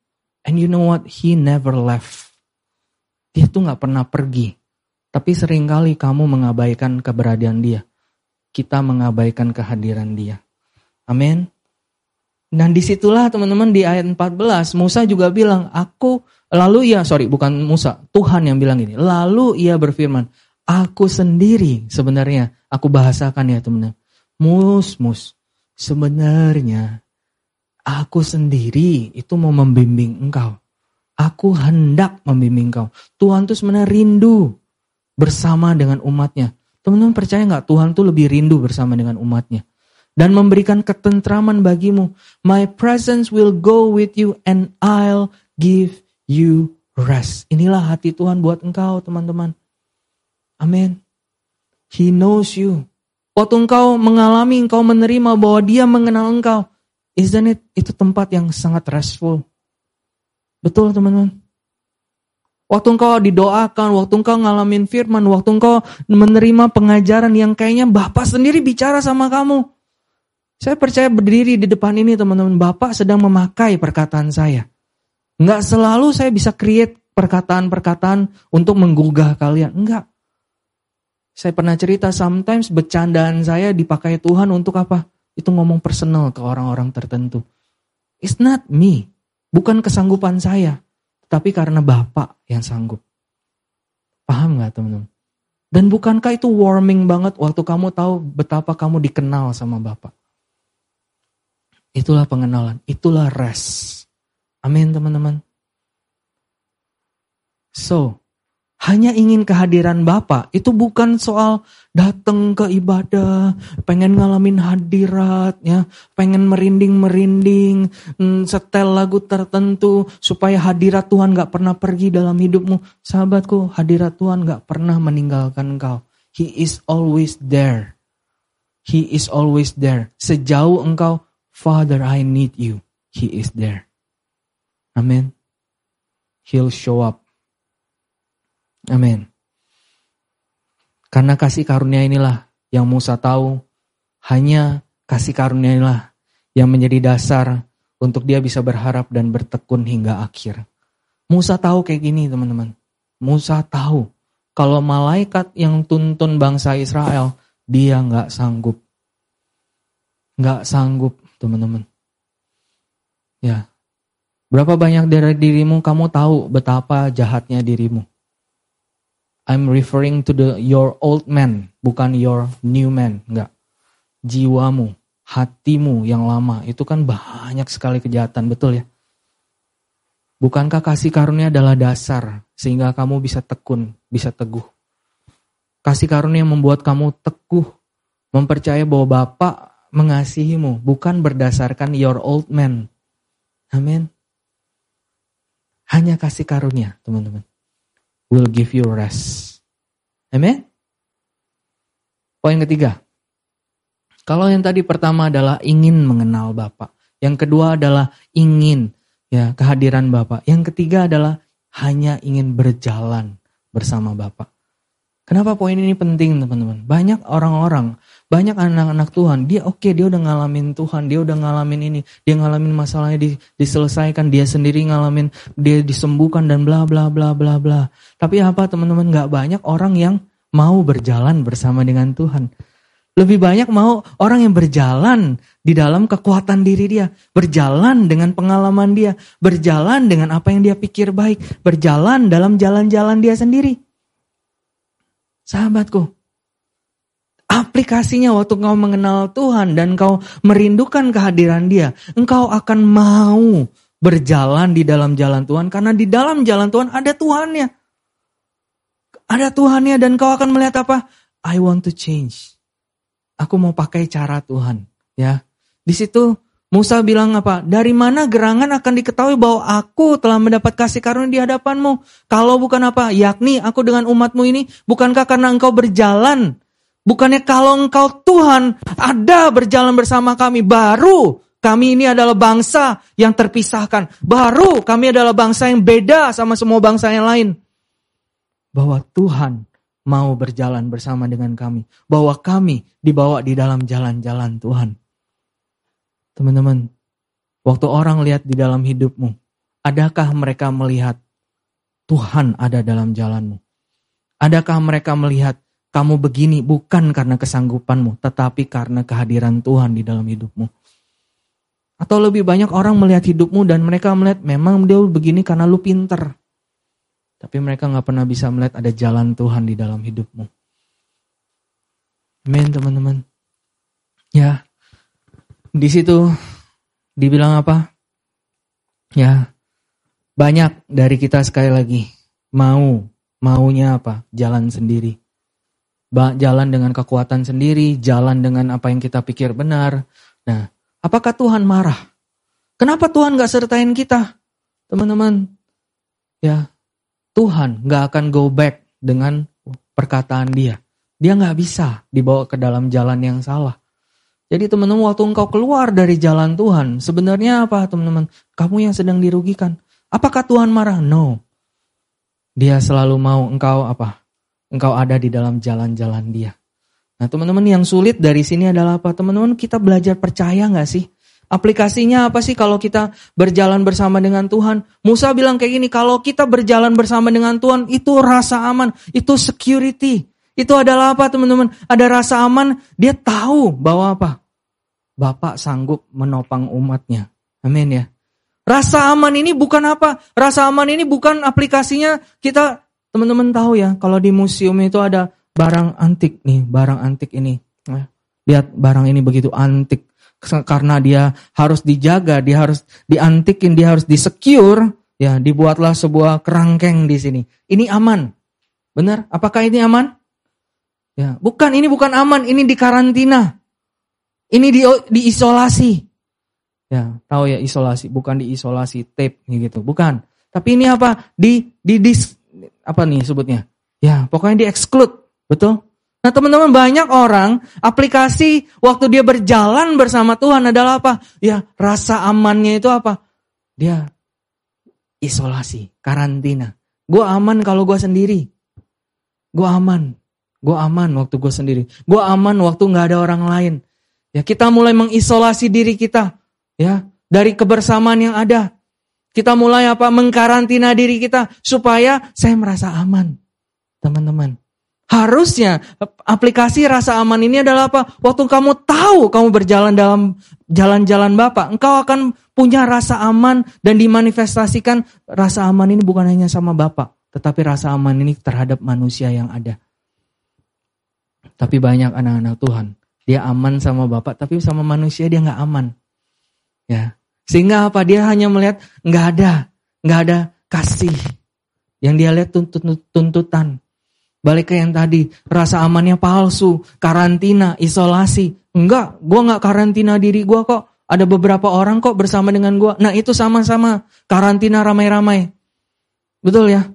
And you know what? He never left. Dia tuh gak pernah pergi. Tapi sering kali kamu mengabaikan keberadaan dia. Kita mengabaikan kehadiran dia. Amin. Dan di situlah teman-teman di ayat 14 Musa juga bilang aku lalu ia sorry bukan Musa Tuhan yang bilang ini lalu ia berfirman aku sendiri sebenarnya aku bahasakan ya teman-teman mus mus sebenarnya aku sendiri itu mau membimbing engkau Aku hendak membimbing kau. Tuhan tuh sebenarnya rindu bersama dengan umatnya. Teman-teman percaya nggak Tuhan tuh lebih rindu bersama dengan umatnya. Dan memberikan ketentraman bagimu. My presence will go with you and I'll give you rest. Inilah hati Tuhan buat engkau teman-teman. Amin. He knows you. Waktu engkau mengalami, engkau menerima bahwa dia mengenal engkau. Isn't it? Itu tempat yang sangat restful. Betul teman-teman. Waktu engkau didoakan, waktu engkau ngalamin firman, waktu engkau menerima pengajaran yang kayaknya Bapak sendiri bicara sama kamu. Saya percaya berdiri di depan ini teman-teman, Bapak sedang memakai perkataan saya. Enggak selalu saya bisa create perkataan-perkataan untuk menggugah kalian. Enggak. Saya pernah cerita sometimes bercandaan saya dipakai Tuhan untuk apa? Itu ngomong personal ke orang-orang tertentu. It's not me. Bukan kesanggupan saya, tapi karena Bapak yang sanggup. Paham gak teman-teman? Dan bukankah itu warming banget waktu kamu tahu betapa kamu dikenal sama Bapak? Itulah pengenalan, itulah rest. Amin teman-teman. So, hanya ingin kehadiran Bapak itu bukan soal datang ke ibadah, pengen ngalamin hadirat, ya, pengen merinding-merinding, mm, setel lagu tertentu supaya hadirat Tuhan gak pernah pergi dalam hidupmu. Sahabatku, hadirat Tuhan gak pernah meninggalkan engkau. He is always there. He is always there. Sejauh engkau, Father, I need you. He is there. Amin. He'll show up. Amin. Karena kasih karunia inilah yang Musa tahu, hanya kasih karunia inilah yang menjadi dasar untuk dia bisa berharap dan bertekun hingga akhir. Musa tahu kayak gini teman-teman. Musa tahu kalau malaikat yang tuntun bangsa Israel, dia nggak sanggup. Nggak sanggup teman-teman. Ya, berapa banyak dari dirimu kamu tahu betapa jahatnya dirimu. I'm referring to the your old man, bukan your new man, enggak. Jiwamu, hatimu yang lama itu kan banyak sekali kejahatan, betul ya? Bukankah kasih karunia adalah dasar sehingga kamu bisa tekun, bisa teguh? Kasih karunia membuat kamu teguh, mempercaya bahwa Bapak mengasihimu, bukan berdasarkan your old man. Amin. Hanya kasih karunia, teman-teman will give you rest. Amen? Poin ketiga. Kalau yang tadi pertama adalah ingin mengenal Bapak. Yang kedua adalah ingin ya kehadiran Bapak. Yang ketiga adalah hanya ingin berjalan bersama Bapak. Kenapa poin ini penting teman-teman? Banyak orang-orang, banyak anak-anak Tuhan, dia oke okay, dia udah ngalamin Tuhan, dia udah ngalamin ini, dia ngalamin masalahnya di, diselesaikan, dia sendiri ngalamin, dia disembuhkan dan bla bla bla bla bla. Tapi apa teman-teman? Gak banyak orang yang mau berjalan bersama dengan Tuhan. Lebih banyak mau orang yang berjalan di dalam kekuatan diri dia, berjalan dengan pengalaman dia, berjalan dengan apa yang dia pikir baik, berjalan dalam jalan-jalan dia sendiri. Sahabatku, aplikasinya waktu kau mengenal Tuhan dan kau merindukan kehadiran dia, engkau akan mau berjalan di dalam jalan Tuhan karena di dalam jalan Tuhan ada Tuhannya. Ada Tuhannya dan kau akan melihat apa? I want to change. Aku mau pakai cara Tuhan, ya. Di situ Musa bilang apa? Dari mana gerangan akan diketahui bahwa aku telah mendapat kasih karunia di hadapanmu? Kalau bukan apa? Yakni aku dengan umatmu ini, bukankah karena engkau berjalan? Bukannya kalau engkau Tuhan ada berjalan bersama kami, baru kami ini adalah bangsa yang terpisahkan. Baru kami adalah bangsa yang beda sama semua bangsa yang lain. Bahwa Tuhan mau berjalan bersama dengan kami. Bahwa kami dibawa di dalam jalan-jalan Tuhan. Teman-teman, waktu orang lihat di dalam hidupmu, adakah mereka melihat Tuhan ada dalam jalanmu? Adakah mereka melihat kamu begini bukan karena kesanggupanmu, tetapi karena kehadiran Tuhan di dalam hidupmu? Atau lebih banyak orang melihat hidupmu dan mereka melihat memang dia begini karena lu pinter. Tapi mereka nggak pernah bisa melihat ada jalan Tuhan di dalam hidupmu. Amin teman-teman. Ya, di situ dibilang apa? Ya, banyak dari kita sekali lagi mau, maunya apa? Jalan sendiri. Jalan dengan kekuatan sendiri, jalan dengan apa yang kita pikir benar. Nah, apakah Tuhan marah? Kenapa Tuhan gak sertain kita? Teman-teman, ya Tuhan gak akan go back dengan perkataan dia. Dia gak bisa dibawa ke dalam jalan yang salah. Jadi teman-teman waktu engkau keluar dari jalan Tuhan, sebenarnya apa teman-teman? Kamu yang sedang dirugikan. Apakah Tuhan marah? No. Dia selalu mau engkau apa? Engkau ada di dalam jalan-jalan dia. Nah teman-teman yang sulit dari sini adalah apa? Teman-teman kita belajar percaya nggak sih? Aplikasinya apa sih kalau kita berjalan bersama dengan Tuhan? Musa bilang kayak gini, kalau kita berjalan bersama dengan Tuhan itu rasa aman, itu security. Itu adalah apa teman-teman? Ada rasa aman, dia tahu bahwa apa? Bapak sanggup menopang umatnya. Amin ya. Rasa aman ini bukan apa? Rasa aman ini bukan aplikasinya kita teman-teman tahu ya kalau di museum itu ada barang antik nih, barang antik ini. Ya. Lihat barang ini begitu antik karena dia harus dijaga, dia harus diantikin, dia harus disecure, ya dibuatlah sebuah kerangkeng di sini. Ini aman. Benar? Apakah ini aman? Ya, bukan ini bukan aman, ini di karantina. Ini di diisolasi. Ya, tahu ya isolasi, bukan diisolasi tape gitu, bukan. Tapi ini apa? Di di dis apa nih sebutnya? Ya, pokoknya di exclude, betul? Nah, teman-teman banyak orang aplikasi waktu dia berjalan bersama Tuhan adalah apa? Ya, rasa amannya itu apa? Dia isolasi, karantina. Gue aman kalau gue sendiri. Gue aman. Gue aman waktu gue sendiri. Gue aman waktu nggak ada orang lain. Ya, kita mulai mengisolasi diri kita ya dari kebersamaan yang ada. Kita mulai apa? Mengkarantina diri kita supaya saya merasa aman. Teman-teman. Harusnya aplikasi rasa aman ini adalah apa? Waktu kamu tahu kamu berjalan dalam jalan-jalan Bapak, engkau akan punya rasa aman dan dimanifestasikan rasa aman ini bukan hanya sama Bapak, tetapi rasa aman ini terhadap manusia yang ada. Tapi banyak anak-anak Tuhan dia aman sama bapak, tapi sama manusia dia nggak aman. Ya, sehingga apa? Dia hanya melihat nggak ada, nggak ada kasih. Yang dia lihat tuntut tuntutan. Balik ke yang tadi, rasa amannya palsu, karantina, isolasi. Enggak, gue nggak karantina diri gue kok. Ada beberapa orang kok bersama dengan gue. Nah itu sama-sama karantina ramai-ramai. Betul ya?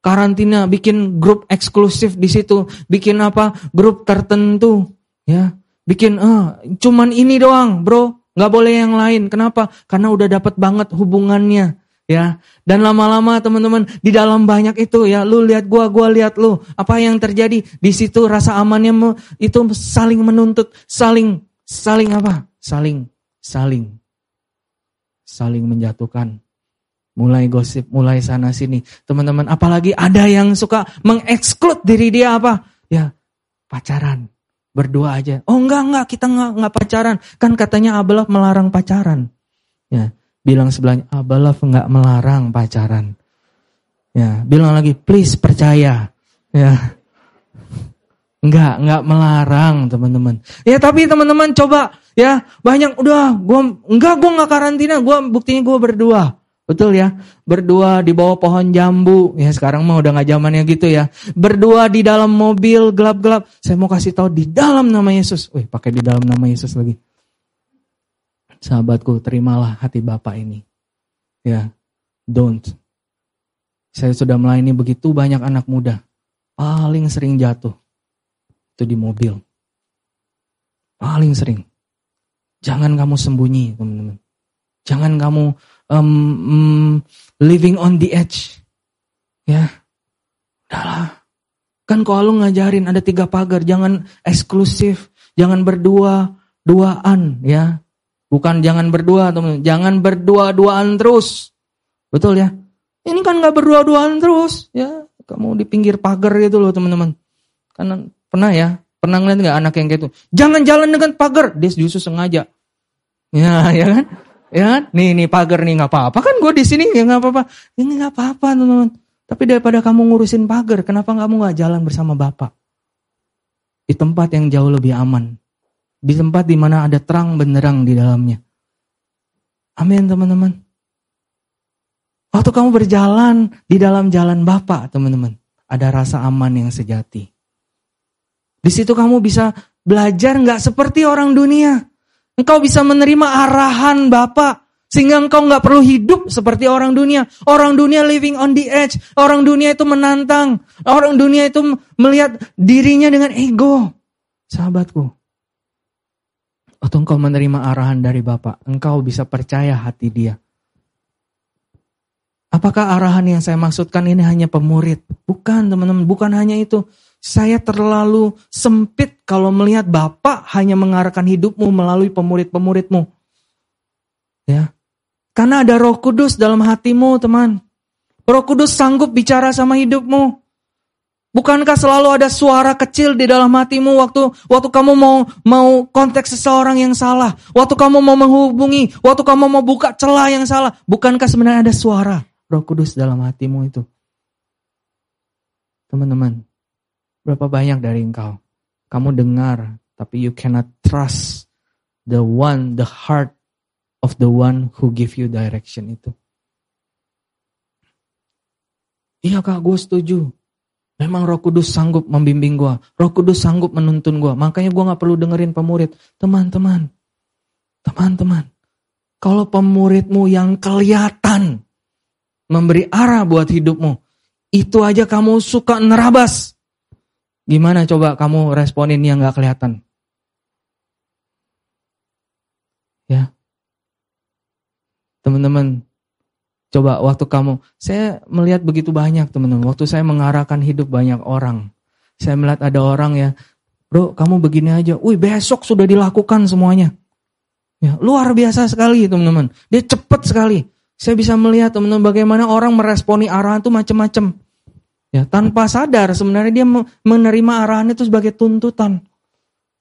Karantina bikin grup eksklusif di situ, bikin apa? Grup tertentu, ya. Bikin, ah, cuman ini doang bro, nggak boleh yang lain. Kenapa? Karena udah dapat banget hubungannya. ya. Dan lama-lama teman-teman di dalam banyak itu ya, lu lihat gua, gua lihat lu. Apa yang terjadi di situ rasa amannya itu saling menuntut, saling saling apa? Saling saling saling menjatuhkan. Mulai gosip, mulai sana sini. Teman-teman, apalagi ada yang suka mengeksklud diri dia apa? Ya, pacaran. Berdua aja. Oh enggak, enggak, kita enggak, enggak pacaran. Kan katanya Abelaf melarang pacaran. Ya, bilang sebelahnya, Abelaf enggak melarang pacaran. Ya, bilang lagi, please percaya. Ya, Enggak, enggak melarang teman-teman. Ya tapi teman-teman coba ya banyak udah gua enggak gua enggak karantina, gua buktinya gua berdua. Betul ya? Berdua di bawah pohon jambu. Ya sekarang mah udah nggak zamannya gitu ya. Berdua di dalam mobil gelap-gelap. Saya mau kasih tahu di dalam nama Yesus. Wih, pakai di dalam nama Yesus lagi. Sahabatku, terimalah hati Bapak ini. Ya, don't. Saya sudah melayani begitu banyak anak muda. Paling sering jatuh. Itu di mobil. Paling sering. Jangan kamu sembunyi, teman-teman. Jangan kamu um, um, living on the edge. Ya, udahlah. Kan kalau ngajarin ada tiga pagar, jangan eksklusif, jangan berdua, duaan, ya. Bukan jangan berdua, teman, jangan berdua-duaan terus. Betul ya? Ini kan nggak berdua-duaan terus, ya. Kamu di pinggir pagar gitu loh, teman-teman. Karena pernah ya, pernah ngeliat nggak anak yang kayak itu? Jangan jalan dengan pagar, dia justru sengaja. Ya, ya kan? Ya, nih nih pagar nih nggak apa-apa kan gue di sini ya nggak apa-apa. Ini nggak apa-apa teman-teman. Tapi daripada kamu ngurusin pagar, kenapa kamu nggak jalan bersama Bapak? Di tempat yang jauh lebih aman. Di tempat di mana ada terang benderang di dalamnya. Amin teman-teman. Waktu kamu berjalan di dalam jalan Bapak, teman-teman, ada rasa aman yang sejati. Di situ kamu bisa belajar nggak seperti orang dunia. Engkau bisa menerima arahan Bapak. Sehingga engkau nggak perlu hidup seperti orang dunia. Orang dunia living on the edge. Orang dunia itu menantang. Orang dunia itu melihat dirinya dengan ego. Sahabatku. Waktu engkau menerima arahan dari Bapak. Engkau bisa percaya hati dia. Apakah arahan yang saya maksudkan ini hanya pemurid? Bukan teman-teman, bukan hanya itu. Saya terlalu sempit kalau melihat Bapak hanya mengarahkan hidupmu melalui pemurid-pemuridmu. Ya. Karena ada Roh Kudus dalam hatimu, teman. Roh Kudus sanggup bicara sama hidupmu. Bukankah selalu ada suara kecil di dalam hatimu waktu waktu kamu mau mau konteks seseorang yang salah, waktu kamu mau menghubungi, waktu kamu mau buka celah yang salah, bukankah sebenarnya ada suara Roh Kudus dalam hatimu itu? Teman-teman, Berapa banyak dari engkau? Kamu dengar, tapi you cannot trust the one, the heart of the one who give you direction itu. Iya kak, gue setuju. Memang roh kudus sanggup membimbing gue. Roh kudus sanggup menuntun gue. Makanya gue gak perlu dengerin pemurid. Teman-teman. Teman-teman. Kalau pemuridmu yang kelihatan memberi arah buat hidupmu. Itu aja kamu suka nerabas. Gimana coba kamu responin yang gak kelihatan? Ya. Teman-teman, coba waktu kamu, saya melihat begitu banyak teman-teman. Waktu saya mengarahkan hidup banyak orang. Saya melihat ada orang ya, bro kamu begini aja. Wih besok sudah dilakukan semuanya. Ya, luar biasa sekali teman-teman. Dia cepat sekali. Saya bisa melihat teman-teman bagaimana orang meresponi arahan itu macam-macam. Ya, tanpa sadar sebenarnya dia menerima arahan itu sebagai tuntutan.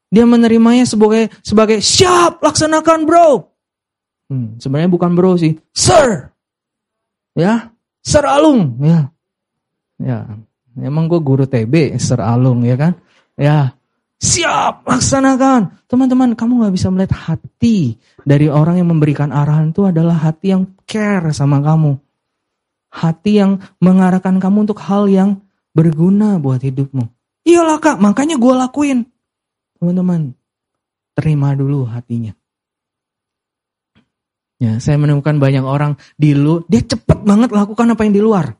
Dia menerimanya sebagai sebagai siap laksanakan bro. Hmm, sebenarnya bukan bro sih, sir. Ya, Sir Alung. Ya, ya. Emang gue guru TB, Sir Alung ya kan? Ya, siap laksanakan. Teman-teman, kamu nggak bisa melihat hati dari orang yang memberikan arahan itu adalah hati yang care sama kamu. Hati yang mengarahkan kamu untuk hal yang berguna buat hidupmu. Iyalah kak, makanya gue lakuin. Teman-teman, terima dulu hatinya. Ya, saya menemukan banyak orang di lu, dia cepet banget lakukan apa yang di luar.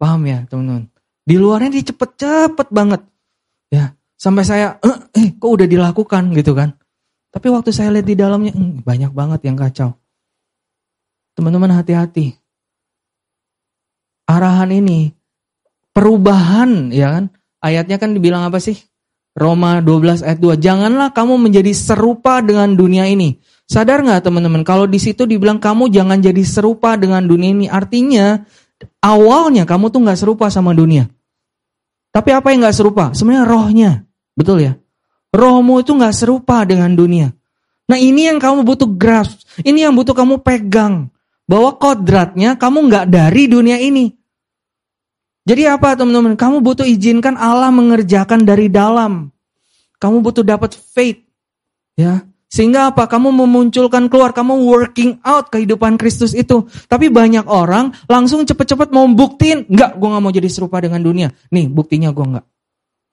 Paham ya teman-teman? Di luarnya dia cepet-cepet banget. Ya, sampai saya, eh, eh kok udah dilakukan gitu kan. Tapi waktu saya lihat di dalamnya, hmm, banyak banget yang kacau. Teman-teman hati-hati. Arahan ini. Perubahan, ya kan? Ayatnya kan dibilang apa sih? Roma 12 ayat 2. Janganlah kamu menjadi serupa dengan dunia ini. Sadar nggak teman-teman? Kalau di situ dibilang kamu jangan jadi serupa dengan dunia ini. Artinya awalnya kamu tuh nggak serupa sama dunia. Tapi apa yang nggak serupa? Sebenarnya rohnya. Betul ya? Rohmu itu nggak serupa dengan dunia. Nah ini yang kamu butuh grasp. Ini yang butuh kamu pegang. Bahwa kodratnya kamu nggak dari dunia ini. Jadi apa teman-teman? Kamu butuh izinkan Allah mengerjakan dari dalam. Kamu butuh dapat faith. Ya. Sehingga apa? Kamu memunculkan keluar, kamu working out kehidupan Kristus itu. Tapi banyak orang langsung cepet-cepet mau buktiin, enggak, gue gak mau jadi serupa dengan dunia. Nih, buktinya gue enggak.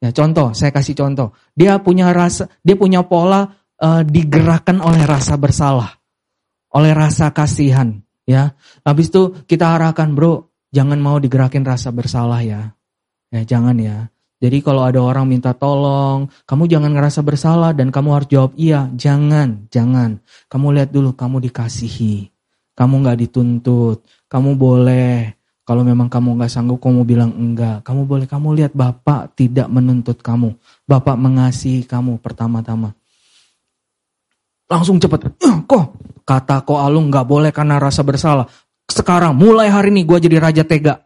Ya, contoh, saya kasih contoh. Dia punya rasa, dia punya pola uh, digerakkan oleh rasa bersalah, oleh rasa kasihan. Ya, habis itu kita arahkan, bro, jangan mau digerakin rasa bersalah ya. Ya jangan ya. Jadi kalau ada orang minta tolong, kamu jangan ngerasa bersalah dan kamu harus jawab iya. Jangan, jangan. Kamu lihat dulu, kamu dikasihi. Kamu nggak dituntut. Kamu boleh. Kalau memang kamu nggak sanggup, kamu bilang enggak. Kamu boleh, kamu lihat Bapak tidak menuntut kamu. Bapak mengasihi kamu pertama-tama. Langsung cepet. Uh, kok kata kok Alung nggak boleh karena rasa bersalah sekarang mulai hari ini gue jadi raja tega.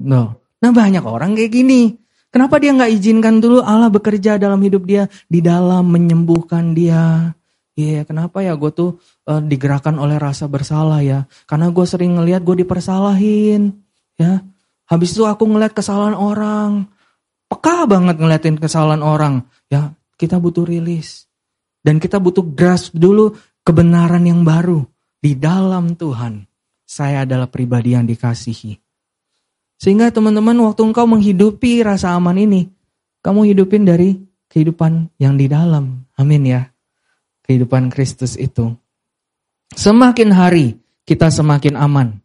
No. Nah banyak orang kayak gini. Kenapa dia nggak izinkan dulu Allah bekerja dalam hidup dia di dalam menyembuhkan dia? Iya, yeah, kenapa ya gue tuh uh, digerakkan oleh rasa bersalah ya? Karena gue sering ngelihat gue dipersalahin, ya. Habis itu aku ngeliat kesalahan orang, peka banget ngeliatin kesalahan orang, ya. Kita butuh rilis dan kita butuh grasp dulu kebenaran yang baru. Di dalam Tuhan, saya adalah pribadi yang dikasihi. Sehingga teman-teman waktu engkau menghidupi rasa aman ini, kamu hidupin dari kehidupan yang di dalam. Amin ya. Kehidupan Kristus itu. Semakin hari kita semakin aman.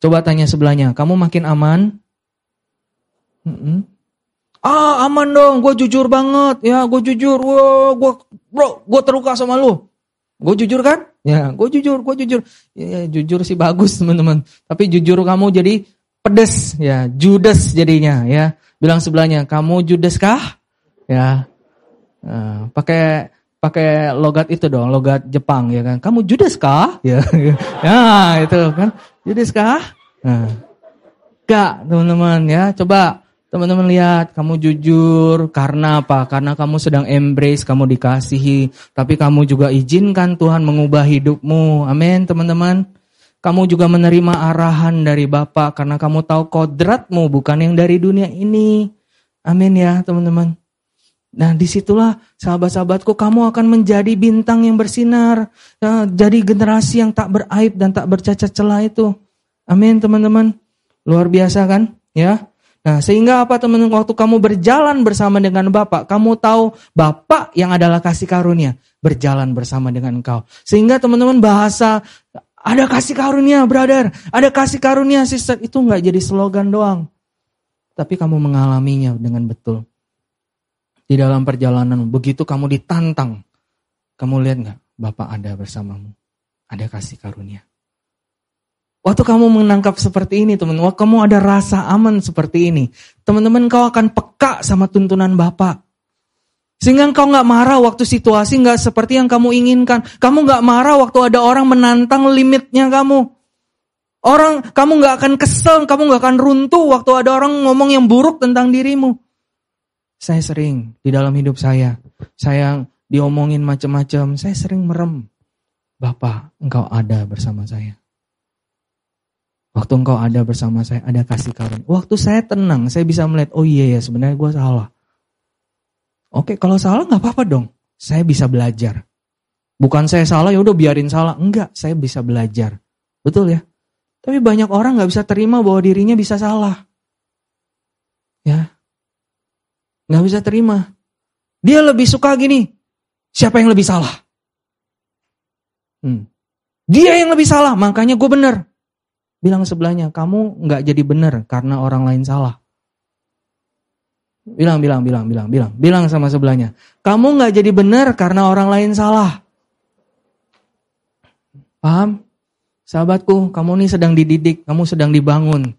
Coba tanya sebelahnya, kamu makin aman? Ah aman dong, gue jujur banget ya, gue jujur, Wah, gue bro, gue terluka sama lu. Gue jujur kan? Ya, gue jujur, gue jujur. Ya, ya, jujur sih bagus teman-teman. Tapi jujur kamu jadi pedes, ya, judes jadinya, ya. Bilang sebelahnya, kamu judes kah? Ya, uh, pakai pakai logat itu dong, logat Jepang ya kan. Kamu judes kah? Ya, ya itu kan, judes kah? Nah, gak teman-teman ya, coba Teman-teman lihat, kamu jujur karena apa? Karena kamu sedang embrace, kamu dikasihi, tapi kamu juga izinkan Tuhan mengubah hidupmu. Amin, teman-teman. Kamu juga menerima arahan dari Bapak karena kamu tahu kodratmu bukan yang dari dunia ini. Amin ya, teman-teman. Nah, di situlah sahabat-sahabatku, kamu akan menjadi bintang yang bersinar. Ya, jadi generasi yang tak beraib dan tak bercacat celah itu. Amin, teman-teman. Luar biasa kan? Ya. Nah, sehingga apa teman-teman waktu kamu berjalan bersama dengan Bapak, kamu tahu Bapak yang adalah kasih karunia berjalan bersama dengan engkau. Sehingga teman-teman bahasa ada kasih karunia, brother, ada kasih karunia, sister, itu nggak jadi slogan doang. Tapi kamu mengalaminya dengan betul. Di dalam perjalanan, begitu kamu ditantang, kamu lihat nggak, Bapak ada bersamamu, ada kasih karunia. Waktu kamu menangkap seperti ini, teman, waktu kamu ada rasa aman seperti ini, teman-teman kau akan peka sama tuntunan Bapak. Sehingga kau nggak marah waktu situasi nggak seperti yang kamu inginkan. Kamu nggak marah waktu ada orang menantang limitnya kamu. Orang, kamu nggak akan kesel, kamu nggak akan runtuh waktu ada orang ngomong yang buruk tentang dirimu. Saya sering di dalam hidup saya, saya diomongin macam-macam, saya sering merem. Bapak, engkau ada bersama saya. Waktu engkau ada bersama saya, ada kasih karunia. Waktu saya tenang, saya bisa melihat, oh iya ya sebenarnya gue salah. Oke, kalau salah nggak apa-apa dong. Saya bisa belajar. Bukan saya salah, ya udah biarin salah. Enggak, saya bisa belajar. Betul ya? Tapi banyak orang nggak bisa terima bahwa dirinya bisa salah. Ya, nggak bisa terima. Dia lebih suka gini. Siapa yang lebih salah? Hmm. Dia yang lebih salah, makanya gue bener. Bilang sebelahnya, kamu nggak jadi benar karena orang lain salah. Bilang, bilang, bilang, bilang, bilang, bilang sama sebelahnya. Kamu nggak jadi benar karena orang lain salah. Paham? Sahabatku, kamu ini sedang dididik, kamu sedang dibangun.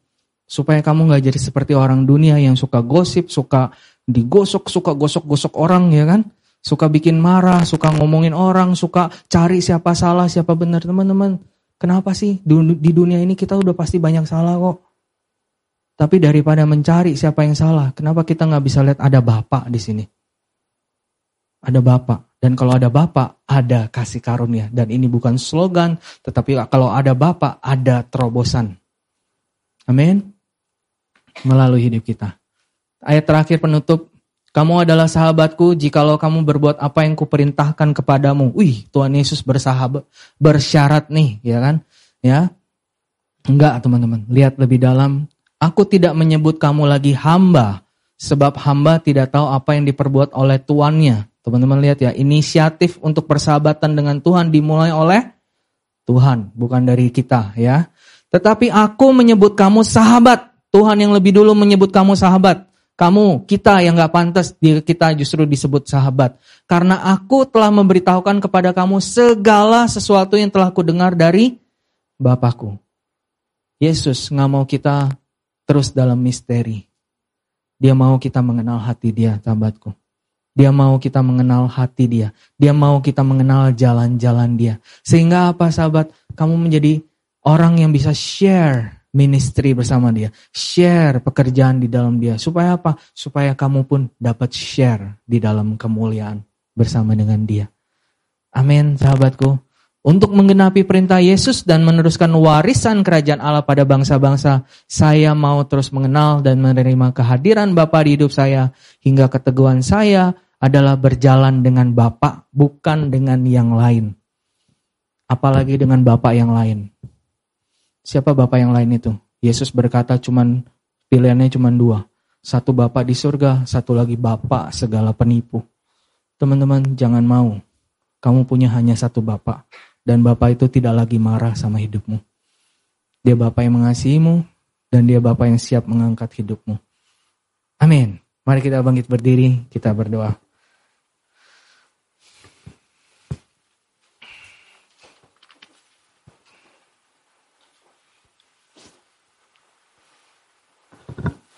Supaya kamu gak jadi seperti orang dunia yang suka gosip, suka digosok, suka gosok-gosok orang ya kan. Suka bikin marah, suka ngomongin orang, suka cari siapa salah, siapa benar. Teman-teman, kenapa sih di dunia ini kita udah pasti banyak salah kok. Tapi daripada mencari siapa yang salah, kenapa kita nggak bisa lihat ada Bapak di sini? Ada Bapak. Dan kalau ada Bapak, ada kasih karunia. Dan ini bukan slogan, tetapi kalau ada Bapak, ada terobosan. Amin. Melalui hidup kita. Ayat terakhir penutup, kamu adalah sahabatku jikalau kamu berbuat apa yang kuperintahkan kepadamu. Wih, Tuhan Yesus bersahabat, bersyarat nih, ya kan? Ya, Enggak teman-teman, lihat lebih dalam Aku tidak menyebut kamu lagi hamba, sebab hamba tidak tahu apa yang diperbuat oleh tuannya. Teman-teman lihat ya, inisiatif untuk persahabatan dengan Tuhan dimulai oleh Tuhan, bukan dari kita ya. Tetapi aku menyebut kamu sahabat. Tuhan yang lebih dulu menyebut kamu sahabat. Kamu, kita yang gak pantas, kita justru disebut sahabat. Karena aku telah memberitahukan kepada kamu segala sesuatu yang telah kudengar dari Bapakku. Yesus gak mau kita terus dalam misteri. Dia mau kita mengenal hati dia, sahabatku. Dia mau kita mengenal hati dia. Dia mau kita mengenal jalan-jalan dia. Sehingga apa sahabat? Kamu menjadi orang yang bisa share ministry bersama dia. Share pekerjaan di dalam dia. Supaya apa? Supaya kamu pun dapat share di dalam kemuliaan bersama dengan dia. Amin sahabatku. Untuk menggenapi perintah Yesus dan meneruskan warisan kerajaan Allah pada bangsa-bangsa, saya mau terus mengenal dan menerima kehadiran Bapa di hidup saya, hingga keteguhan saya adalah berjalan dengan Bapa, bukan dengan yang lain. Apalagi dengan Bapa yang lain. Siapa Bapa yang lain itu? Yesus berkata cuman pilihannya cuma dua. Satu Bapa di surga, satu lagi Bapa segala penipu. Teman-teman jangan mau. Kamu punya hanya satu Bapak dan Bapak itu tidak lagi marah sama hidupmu. Dia Bapak yang mengasihimu dan dia Bapak yang siap mengangkat hidupmu. Amin. Mari kita bangkit berdiri, kita berdoa.